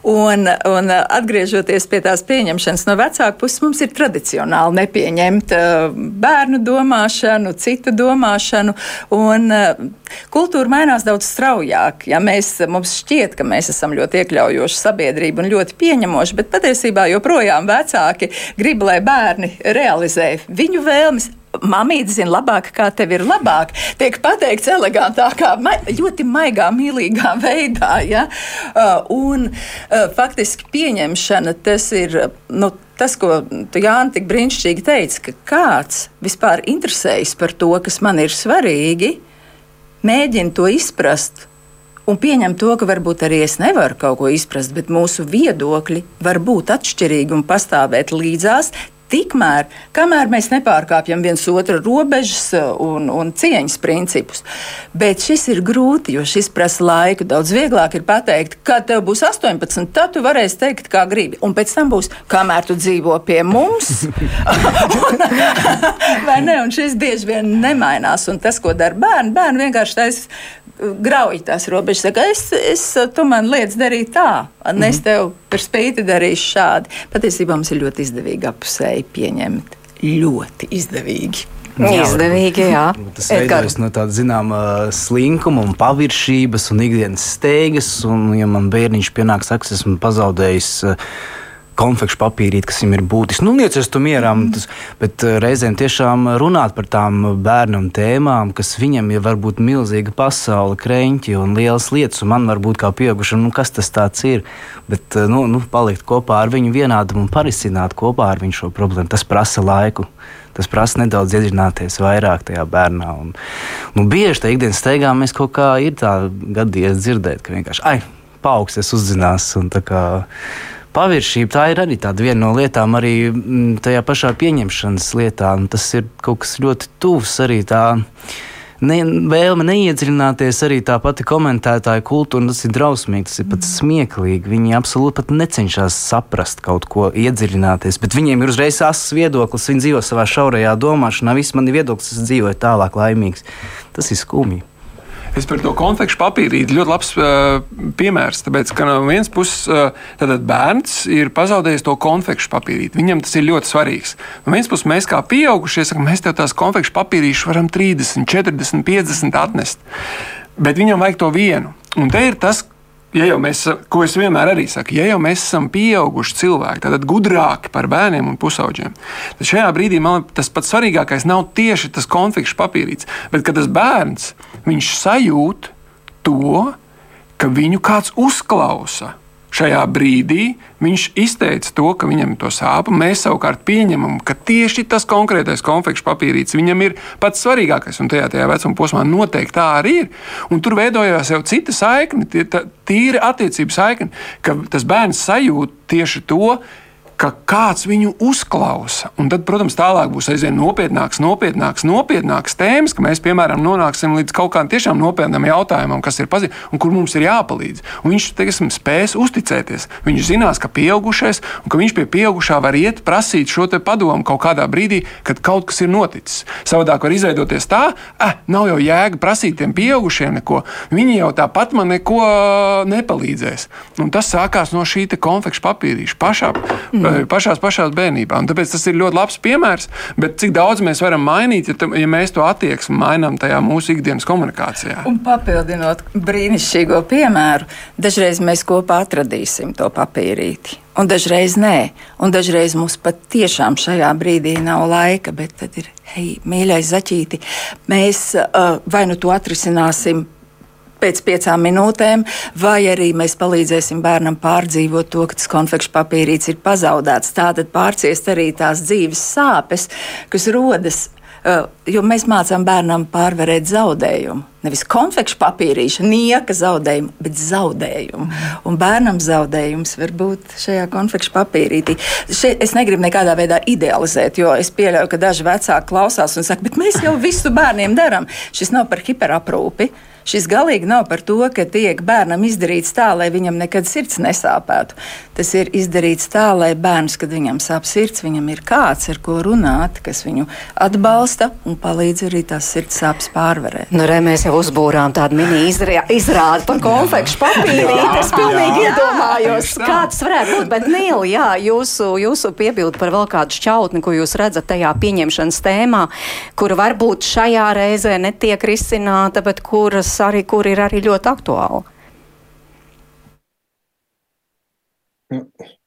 Un, un atgriežoties pie tās pieņemšanas no vecāku puses, mums ir tradicionāli nepieņemt uh, bērnu domāšanu, citu domāšanu. Un, uh, kultūra mainās daudz straujāk. Ja mēs, mums šķiet, ka mēs esam ļoti iekļaujoši sabiedrība un ļoti pieņemoši, bet patiesībā joprojām vecāki grib, lai bērni realizē viņu vēlmes mamīte zina labāk, kā tev ir labāk. Tiek pateikts elegantākā, ma ļoti maigā, mīlīgā veidā. Ja? Uh, un uh, faktiski pieņemšana tas ir. Nu, Tas, ko Jānis tik brīnišķīgi teici, ka kāds vispār interesējas par to, kas man ir svarīgi, mēģina to izprast un pieņem to, ka varbūt arī es nevaru kaut ko izprast, bet mūsu viedokļi var būt atšķirīgi un pastāvēt līdzās, Tikmēr, kamēr mēs nepārkāpjam viens otru robežas uh, un, un cieņas principus, bet šis ir grūti, jo šis prasa laiku. Daudz vieglāk ir pateikt, kad tev būs 18, tad tu varēsi teikt, kā gribi. Un pēc tam būs, kamēr tu dzīvo pie mums. un, vai ne? Un šis bieži vien nemainās. Un tas, ko dara bērni, bērni vienkārši taisa grauj tās robežas. Saka, es, es, tu man lietas darīt tā, un es mhm. tev par spīti darīšu šādi. Patiesībā mums ir ļoti izdevīgi apusēji pieņemt. Ļoti izdevīgi. Jā, Izdevīgi, jā. Tas veidojas no tāda zināmā slinkuma un paviršības un ikdienas steigas. Un, ja man bērniņš pienāks, saka, esmu pazaudējis uh, konfekšu papīrīt, kas viņam ir būtiski. Nu, lietas tu mierā, mm. tas, bet uh, reizēm tiešām runāt par tām bērnam tēmām, kas viņam ir varbūt milzīga pasaule, kreņķi un lielas lietas, un man varbūt kā pieaugušam, nu, kas tas tāds ir. Bet uh, nu, nu, palikt kopā ar viņu vienādam un parisināt kopā ar viņu šo problēmu, tas prasa laiku. Tas prasa nedaudz iedziļināties vairāk tajā bērnā. Un, nu, bieži tajā ikdienas steigā mēs kaut kā ir tā gadījies dzirdēt, ka vienkārši, ai, paaugsties uzzinās. Un, kā, paviršība tā ir arī viena no lietām, arī mm, tajā pašā pieņemšanas lietā. Tas ir kaut kas ļoti tuvs arī tā. Ne, vēlme neiedziļināties arī tā pati komentētāja kultūra, tas ir drausmīgi, tas ir pat smieklīgi. Viņi absolūti pat necenšas saprast kaut ko, iedziļināties, bet viņiem ir uzreiz asas viedoklis, viņi dzīvo savā šaurajā domāšanā, viss man ir viedoklis, es dzīvoju tālāk laimīgs. Tas ir skumji. Es par to konfekšu papīrīti ļoti labs uh, piemērs. Tāpēc, ka no vienas puses uh, bērns ir pazaudējis to konfekšu papīrīti. Viņam tas ir ļoti svarīgs. No vienas puses mēs kā pieaugušie sakām, mēs tev tās konfekšu papīrīšas varam 30, 40, 50 atnest. Bet viņam vajag to vienu. Un te ir tas, ja jau mēs, ko es vienmēr arī saku, ja jau mēs esam pieauguši cilvēki, tad gudrāki par bērniem un pusauģiem, tad šajā brīdī man tas pats svarīgākais nav tieši tas konflikts papīrīts, bet kad tas bērns sajūt to, ka viņu kāds uzklausa šajā brīdī viņš izteica to, ka viņam ir to sāpju. Mēs savukārt pieņemam, ka tieši tas konkrētais konfekts papīrītis viņam ir pats svarīgākais. Un tajā, tajā vecuma posmā noteikti tā arī ir. Un tur veidojās jau cita saikne, tīra attiecību saikne, ka tas bērns sajūt tieši to, ka kāds viņu uzklausa. Un tad, protams, tālāk būs aizvien nopietnāks, nopietnāks, nopietnāks tēmas, ka mēs, piemēram, nonāksim līdz kaut kādam tiešām nopietnam jautājumam, kas ir pazīstams un kur mums ir jāpalīdz. Un viņš teiksim, spēs uzticēties. Viņš zinās, ka pieaugušais un ka viņš pie pieaugušā var iet prasīt šo padomu kaut kādā brīdī, kad kaut kas ir noticis. Savādāk var izveidoties tā, eh, nav jau jēga prasīt tiem pieaugušiem neko. Viņi jau tāpat man neko nepalīdzēs. Un tas sākās no šī konfekta papīrīša pašā. Mm. Pašās, pašās bērnībā. Un tāpēc tas ir ļoti labs piemērs, bet cik daudz mēs varam mainīt, ja, ja mēs to attieksmi mainām tajā mūsu ikdienas komunikācijā. Un papildinot brīnišķīgo piemēru, dažreiz mēs kopā atradīsim to papīrīti. Un dažreiz nē, un dažreiz mums pat tiešām šajā brīdī nav laika, bet tad ir, hei, mīļais zaķīti, mēs uh, vai nu to atrisināsim pēc piecām minūtēm, vai arī mēs palīdzēsim bērnam pārdzīvot to, ka tas konfekts papīrīts ir pazaudēts. Tātad pārciest arī tās dzīves sāpes, kas rodas Uh, jo mēs mācām bērnam pārvarēt zaudējumu. Nevis konfekšu papīrīša, nieka zaudējumu, bet zaudējumu. Un bērnam zaudējums var būt šajā konfekšu papīrītī. Šeit es negribu nekādā veidā idealizēt, jo es pieļauju, ka daži vecāki klausās un saka, bet mēs jau visu bērniem darām. Šis nav par hiperaprūpi. Šis galīgi nav par to, ka tiek bērnam izdarīts tā, lai viņam nekad sirds nesāpētu. Tas ir izdarīts tā, lai bērns, kad viņam sāp sirds, viņam ir kāds, ar ko runāt, kas viņu atbalsta un palīdz arī tās sirds sāpes pārvarēt. Nu, re, mēs jau uzbūrām tādu mini izrādi par konfekšu papīru. Es pilnīgi jā, iedomājos, jā, kā tas varētu būt. Bet, Nīl, jā, jūsu, jūsu piebildi par vēl kādu šķautni, ko jūs redzat tajā pieņemšanas tēmā, kura varbūt šajā reizē netiek risināta, bet kuras arī, kur ir arī ļoti aktuāli.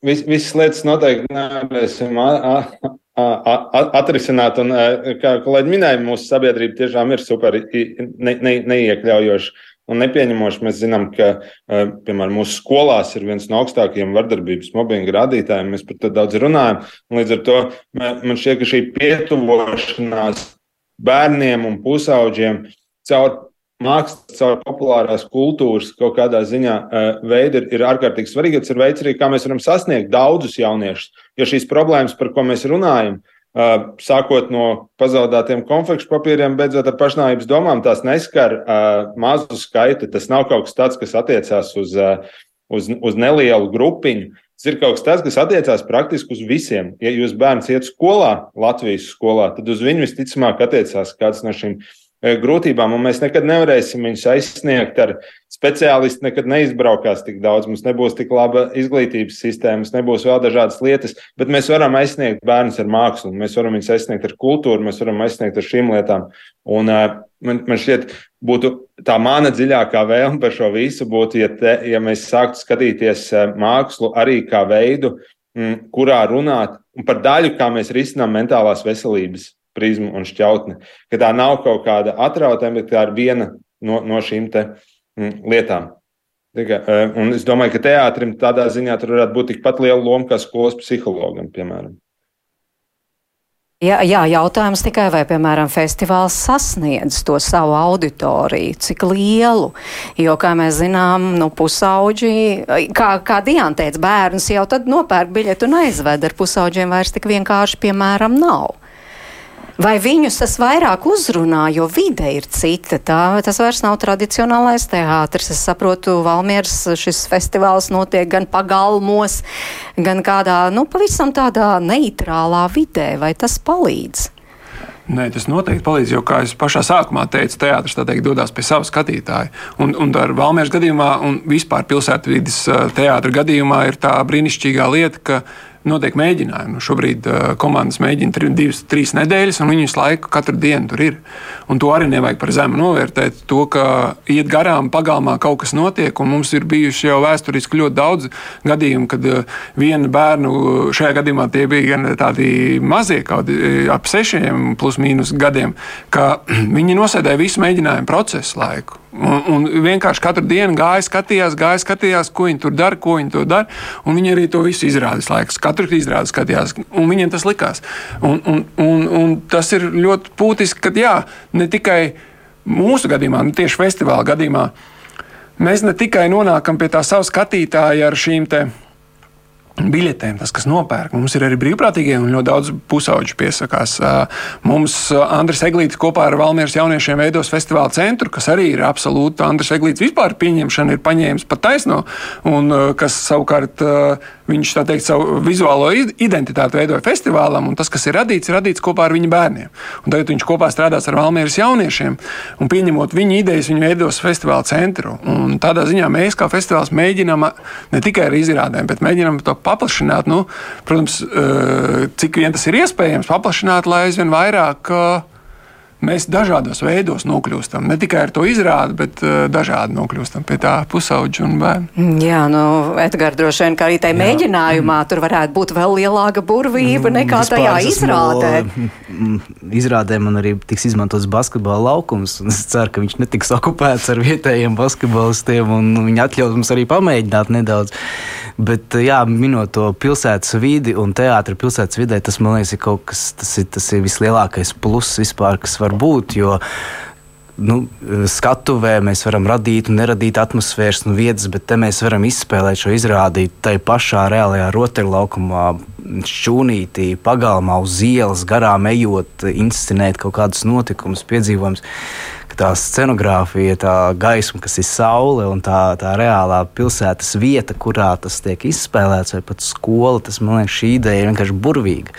Vis, visas lietas noteikti nevarēsim atrisināt. Un, kā kolēģi minēja, mūsu sabiedrība tiešām ir super ne, ne, neiekļaujoša un nepieņemoša. Mēs zinām, ka piemēram, mūsu skolās ir viens no augstākajiem vardarbības mobbinga rādītājiem. Mēs par to daudz runājam. Līdz ar to man šķiet, ka šī pietuvošanās bērniem un pusauģiem caur mākslas, caur populārās kultūras kaut kādā ziņā veidi ir, ir ārkārtīgi svarīgi. Tas ir veids arī, kā mēs varam sasniegt daudzus jauniešus. Jo šīs problēmas, par ko mēs runājam, sākot no pazaudētiem konfekšu papīriem, beidzot ar pašnāvības domām, tās neskar mazu skaitu. Tas nav kaut kas tāds, kas attiecās uz, uz, uz nelielu grupiņu. Tas ir kaut kas tāds, kas attiecās praktiski uz visiem. Ja jūs bērns iet skolā, Latvijas skolā, tad uz viņu visticamāk attiecās kāds no E, grūtībām, un mēs nekad nevarēsim viņus aizsniegt ar speciālistu. Nekad neizbraukās tik daudz, mums nebūs tik laba izglītības sistēma, mums nebūs vēl dažādas lietas, bet mēs varam aizsniegt bērnus ar mākslu, mēs varam viņus aizsniegt ar kultūru, mēs varam aizsniegt ar šīm lietām. Un, e, man, man šķiet, būtu tā mana dziļākā vēlme par šo visu, būtu, ja, te, ja mēs sāktu skatīties e, mākslu arī kā veidu, kurā runāt par daļu, kā mēs risinām mentālās veselības prizmu un šķautni. Ka tā nav kaut kāda atrautuma, bet tā ir viena no, no šīm te, mm, lietām. Tikai, e, un es domāju, ka teātrim tādā ziņā tur varētu būt tikpat liela loma kā skolas psihologam, piemēram. Jā, jā, jautājums tikai, vai, piemēram, festivāls sasniedz to savu auditoriju, cik lielu. Jo, kā mēs zinām, nu, pusauģi, kā, kā Diana teica, bērns jau tad nopērk biļeti un aizved ar pusauģiem vairs tik vienkārši, piemēram, nav. Vai viņus tas vairāk uzrunā, jo vide ir cita? Tā, tas vairs nav tradicionālais teātris. Es saprotu, Valmieras šis festivāls notiek gan pagalmos, gan kādā, nu, pavisam tādā neitrālā vidē. Vai tas palīdz? Nē, tas noteikti palīdz, jo, kā jau pašā sākumā teicu, teātris teikt, dodas pie sava skatītāja. Un, un ar Valmieras gadījumā, un vispār pilsētvidas teātra gadījumā, ir tā brīnišķīgā lieta, ka notiek mēģinājumi. Nu, šobrīd uh, komandas mēģina tri, divas, trīs nedēļas, un viņi visu laiku, katru dienu tur ir. Un to arī nevajag par zemu novērtēt. To, ka iet garām, pagalmā kaut kas notiek, un mums ir bijuši jau vēsturiski ļoti daudz gadījumu, kad uh, viena bērnu, šajā gadījumā tie bija gan tādi mazie, kaut kādi ap sešiem plus mīnus gadiem, ka viņi nosēdēja visu mēģinājumu procesu laiku. Un, un vienkārši katru dienu gāja, skatījās, gāja, skatījās, ko viņi tur dara, ko viņi tur dara. Viņi arī to visu izrādīs laikus. Katru izrādi skatījās, un viņiem tas likās. Un, un, un, un tas ir ļoti būtiski, ka jā, ne tikai mūsu gadījumā, nu, tieši festivāla gadījumā, mēs ne tikai nonākam pie tā savu skatītāju ar šīm tēmām biļetēm, tas, kas nopērk. Mums ir arī brīvprātīgie un ļoti daudz pusauģu piesakās. Mums Andris Eglītis kopā ar Valmieras jauniešiem veidos festivāla centru, kas arī ir absolūti Andris Eglītis vispār pieņemšana ir paņēmis pat taisno, un kas savukārt viņš tā teikt savu vizuālo identitāti veidoja festivālam, un tas, kas ir radīts, ir radīts kopā ar viņu bērniem. Un tagad viņš kopā strādās ar Valmieras jauniešiem, un pieņemot viņu idejas, viņi veidos festivāla centru. Un tādā ziņā mēs kā festivāls mēģinām ne tikai ar izrādēm, bet mēģinām to paplašināt, nu, protams, eh, cik vien tas ir iespējams, paplašināt, lai aizvien vairāk mēs dažādos veidos nokļūstam. Ne tikai ar to izrādi, bet uh, dažādi nokļūstam pie tā pusauģa un bērna. Mm, jā, nu, Edgars, droši vien, ka arī tajā mēģinājumā mm. tur varētu būt vēl lielāka burvība mm, nekā tajā izrādē. No, izrādē man arī tiks izmantots basketbola laukums, un es ceru, ka viņš netiks okupēts ar vietējiem basketbolistiem, un viņi atļaus mums arī pamēģināt nedaudz. Bet, jā, minot to pilsētas vidi un teātri pilsētas vidē, tas man liekas, ir kaut kas, tas ir, tas ir vislielākais pluss vispār, kas var būt. Jo, nu, skatuvē mēs varam radīt un neradīt atmosfēras un vietas, bet te mēs varam izspēlēt šo izrādi tajā pašā reālajā rotaļlaukumā, šķūnītī, pagalmā, uz ielas, garām ejot, inscenēt kaut kādus notikumus, piedzīvojumus. Tā scenogrāfija, tā gaisma, kas ir saule un tā, tā reālā pilsētas vieta, kurā tas tiek izspēlēts, vai pat skola, tas man liekas, šī ideja ir vienkārši burvīga.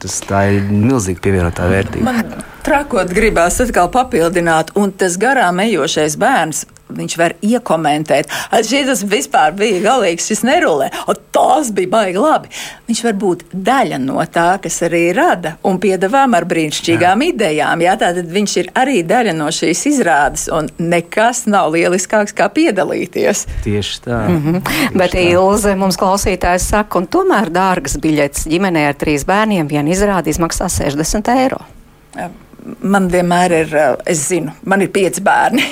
Tas, tā ir milzīga pievienotā vērtība. Man trakot gribās atkal papildināt, un tas garām ejošais bērns. Viņš var iekomentēt, šis vispār bija galīgs, šis nerulē, tās bija baigi labi. Viņš var būt daļa no tā, kas arī rada un piedāvām ar brīnišķīgām jā. idejām. Jā, tātad viņš ir arī daļa no šīs izrādes, un nekas nav lieliskāks kā piedalīties. Tieši tā. Mm -hmm. Bet Ilze mums klausītājs saka, un tomēr dārgas biļetes ģimenē ar trīs bērniem vien izrādi izmaksā 60 eiro. Jā man vienmēr ir, eh, es zinu, man ir pieci bērni.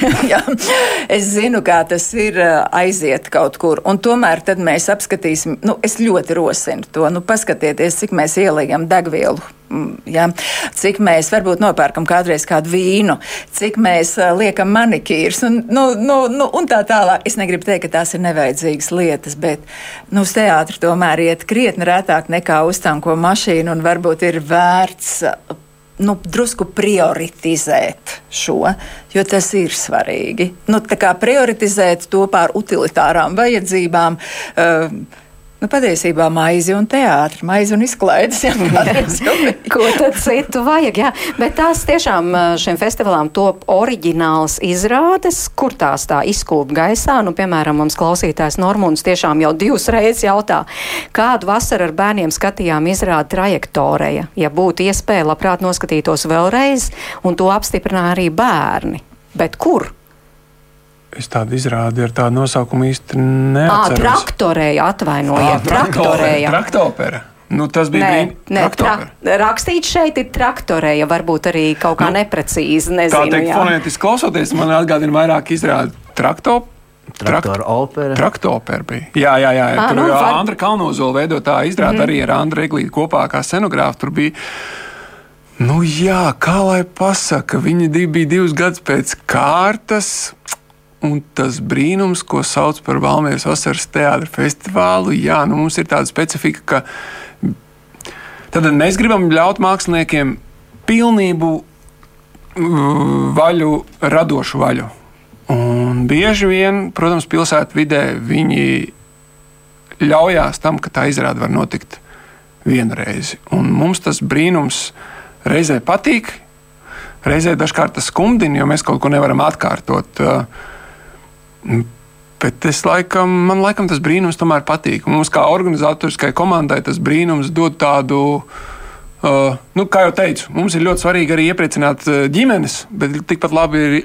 es zinu, kā tas ir eh, aiziet kaut kur. Un tomēr mēs apskatīsim, nu, es ļoti rosinu to. Nu, paskatieties, cik mēs ieliekam degvielu. Mm, ja? Cik mēs varbūt nopērkam kādreiz kādu vīnu, cik mēs uh, liekam manikīrus un, nu, nu, nu, un tā tālāk. Es negribu teikt, ka tās ir nevajadzīgas lietas, bet nu, uz teātri tomēr iet krietni retāk nekā uz tām, ko mašīnu un varbūt ir vērts nu, drusku prioritizēt šo, jo tas ir svarīgi. Nu, prioritizēt to pār utilitārām vajadzībām. Uh, Nu, patiesībā maizi un teātris, maizi un izklaides. Jā, Ko tad citu vajag? Jā. Bet tās tiešām šiem festivālām top oriģināls izrādes, kur tās tā izkūp gaisā. Nu, piemēram, mums klausītājs Normons tiešām jau divas reizes jautā, kādu vasaru ar bērniem skatījām izrādi trajektorija. Ja būtu iespēja, labprāt noskatītos vēlreiz, un to apstiprināja arī bērni. Bet kur? Es tādu izrādi ar tādu nosaukumu īsti neatceros. À, traktorēja, atvainojiet, traktorēja. Traktopera. Nu, tas bija nē, nē, tra rakstīts šeit ir traktorēja, varbūt arī kaut kā nu, neprecīzi. Nezinu, tā teikt, fonētiski klausoties, man atgādina vairāk izrādi traktopera. Traktora opera. Traktopera bija. Jā, jā, jā. À, tur nu, var... Andra Kalnozola veidotā izrāda mm arī ar Andru Eglītu kopā kā scenogrāfu. Tur bija. Nu jā, kā lai pasaka, viņi bija divus gadus pēc kārtas Un tas brīnums, ko sauc par Valmijas vasaras teātra festivālu, jā, nu mums ir tāda specifika, ka tad mēs gribam ļaut māksliniekiem pilnību vaļu, radošu vaļu. Un bieži vien, protams, pilsētā vidē viņi ļaujās tam, ka tā izrāde var notikt vienreiz. Un mums tas brīnums reizē patīk, reizē dažkārt tas skumdina, jo mēs kaut ko nevaram atkārtot. Uh, Bet es laikam, man laikam tas brīnums tomēr patīk. Mums kā organizatoriskai komandai tas brīnums dod tādu. Uh, nu, kā jau teicu, mums ir ļoti svarīgi arī iepriecināt uh, ģimenes, bet tikpat labi ir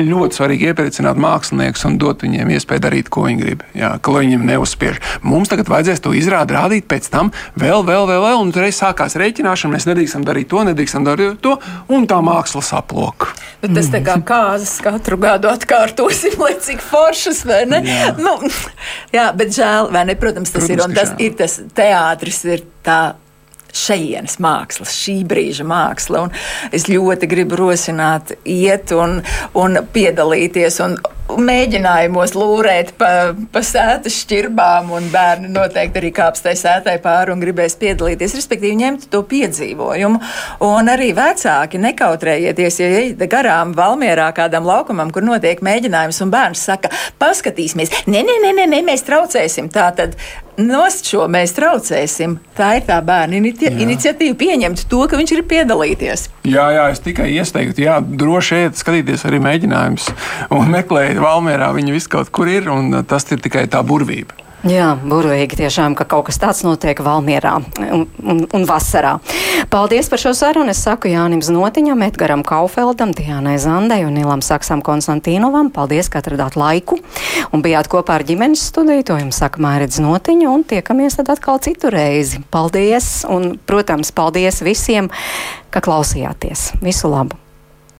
ļoti svarīgi iepriecināt māksliniekus un dot viņiem iespēju darīt, ko viņi grib. Jā, ka viņiem neuzspiež. Mums tagad vajadzēs to izrādīt, rādīt, pēc tam vēl, vēl, vēl, vēl un reiz sākās rēķināšana. Mēs nedrīkstam darīt to, nedrīkstam darīt to, un tā māksla saplok. Bet tas tā kā kāzas katru gadu atkārtosim, lai cik foršas, vai ne? Jā, nu, jā bet žēl, vai ne? Protams, tas Protams, ir, un tas žēl. ir tas teātris, ir tā šejienes mākslas, šī brīža māksla. Un es ļoti gribu rosināt, iet un, un piedalīties. Un, mēģinājumos lūrēt pa, pa sēta šķirbām, un bērni noteikti arī kāps tai sētai pāri un gribēs piedalīties, respektīvi ņemt to piedzīvojumu. Un arī vecāki nekautrējieties, ja iet garām Valmierā kādam laukumam, kur notiek mēģinājums, un bērns saka, paskatīsimies, nē, nē, nē, nē, nē mēs traucēsim. Tā tad nost šo mēs traucēsim. Tā ir tā bērna inici iniciatīva pieņemt to, ka viņš ir piedalīties. Jā, jā, es tikai ieteiktu, jā, droši iet skatīties arī mēģinājumus un meklēt Valmērā. Viņi viss kaut kur ir, un tas ir tikai tā burvība. Jā, burvīgi tiešām, ka kaut kas tāds notiek Valmierā un, un, un vasarā. Paldies par šo sarunu. Es saku Jānim Znotiņam, Edgaram Kaufeldam, Diānai Zandai un Nilam Saksam Konstantīnovam. Paldies, ka atradāt laiku un bijāt kopā ar ģimenes studiju. To jums saka Mairidz Notiņa un tiekamies tad atkal citu reizi. Paldies un, protams, paldies visiem, ka klausījāties. Visu labu!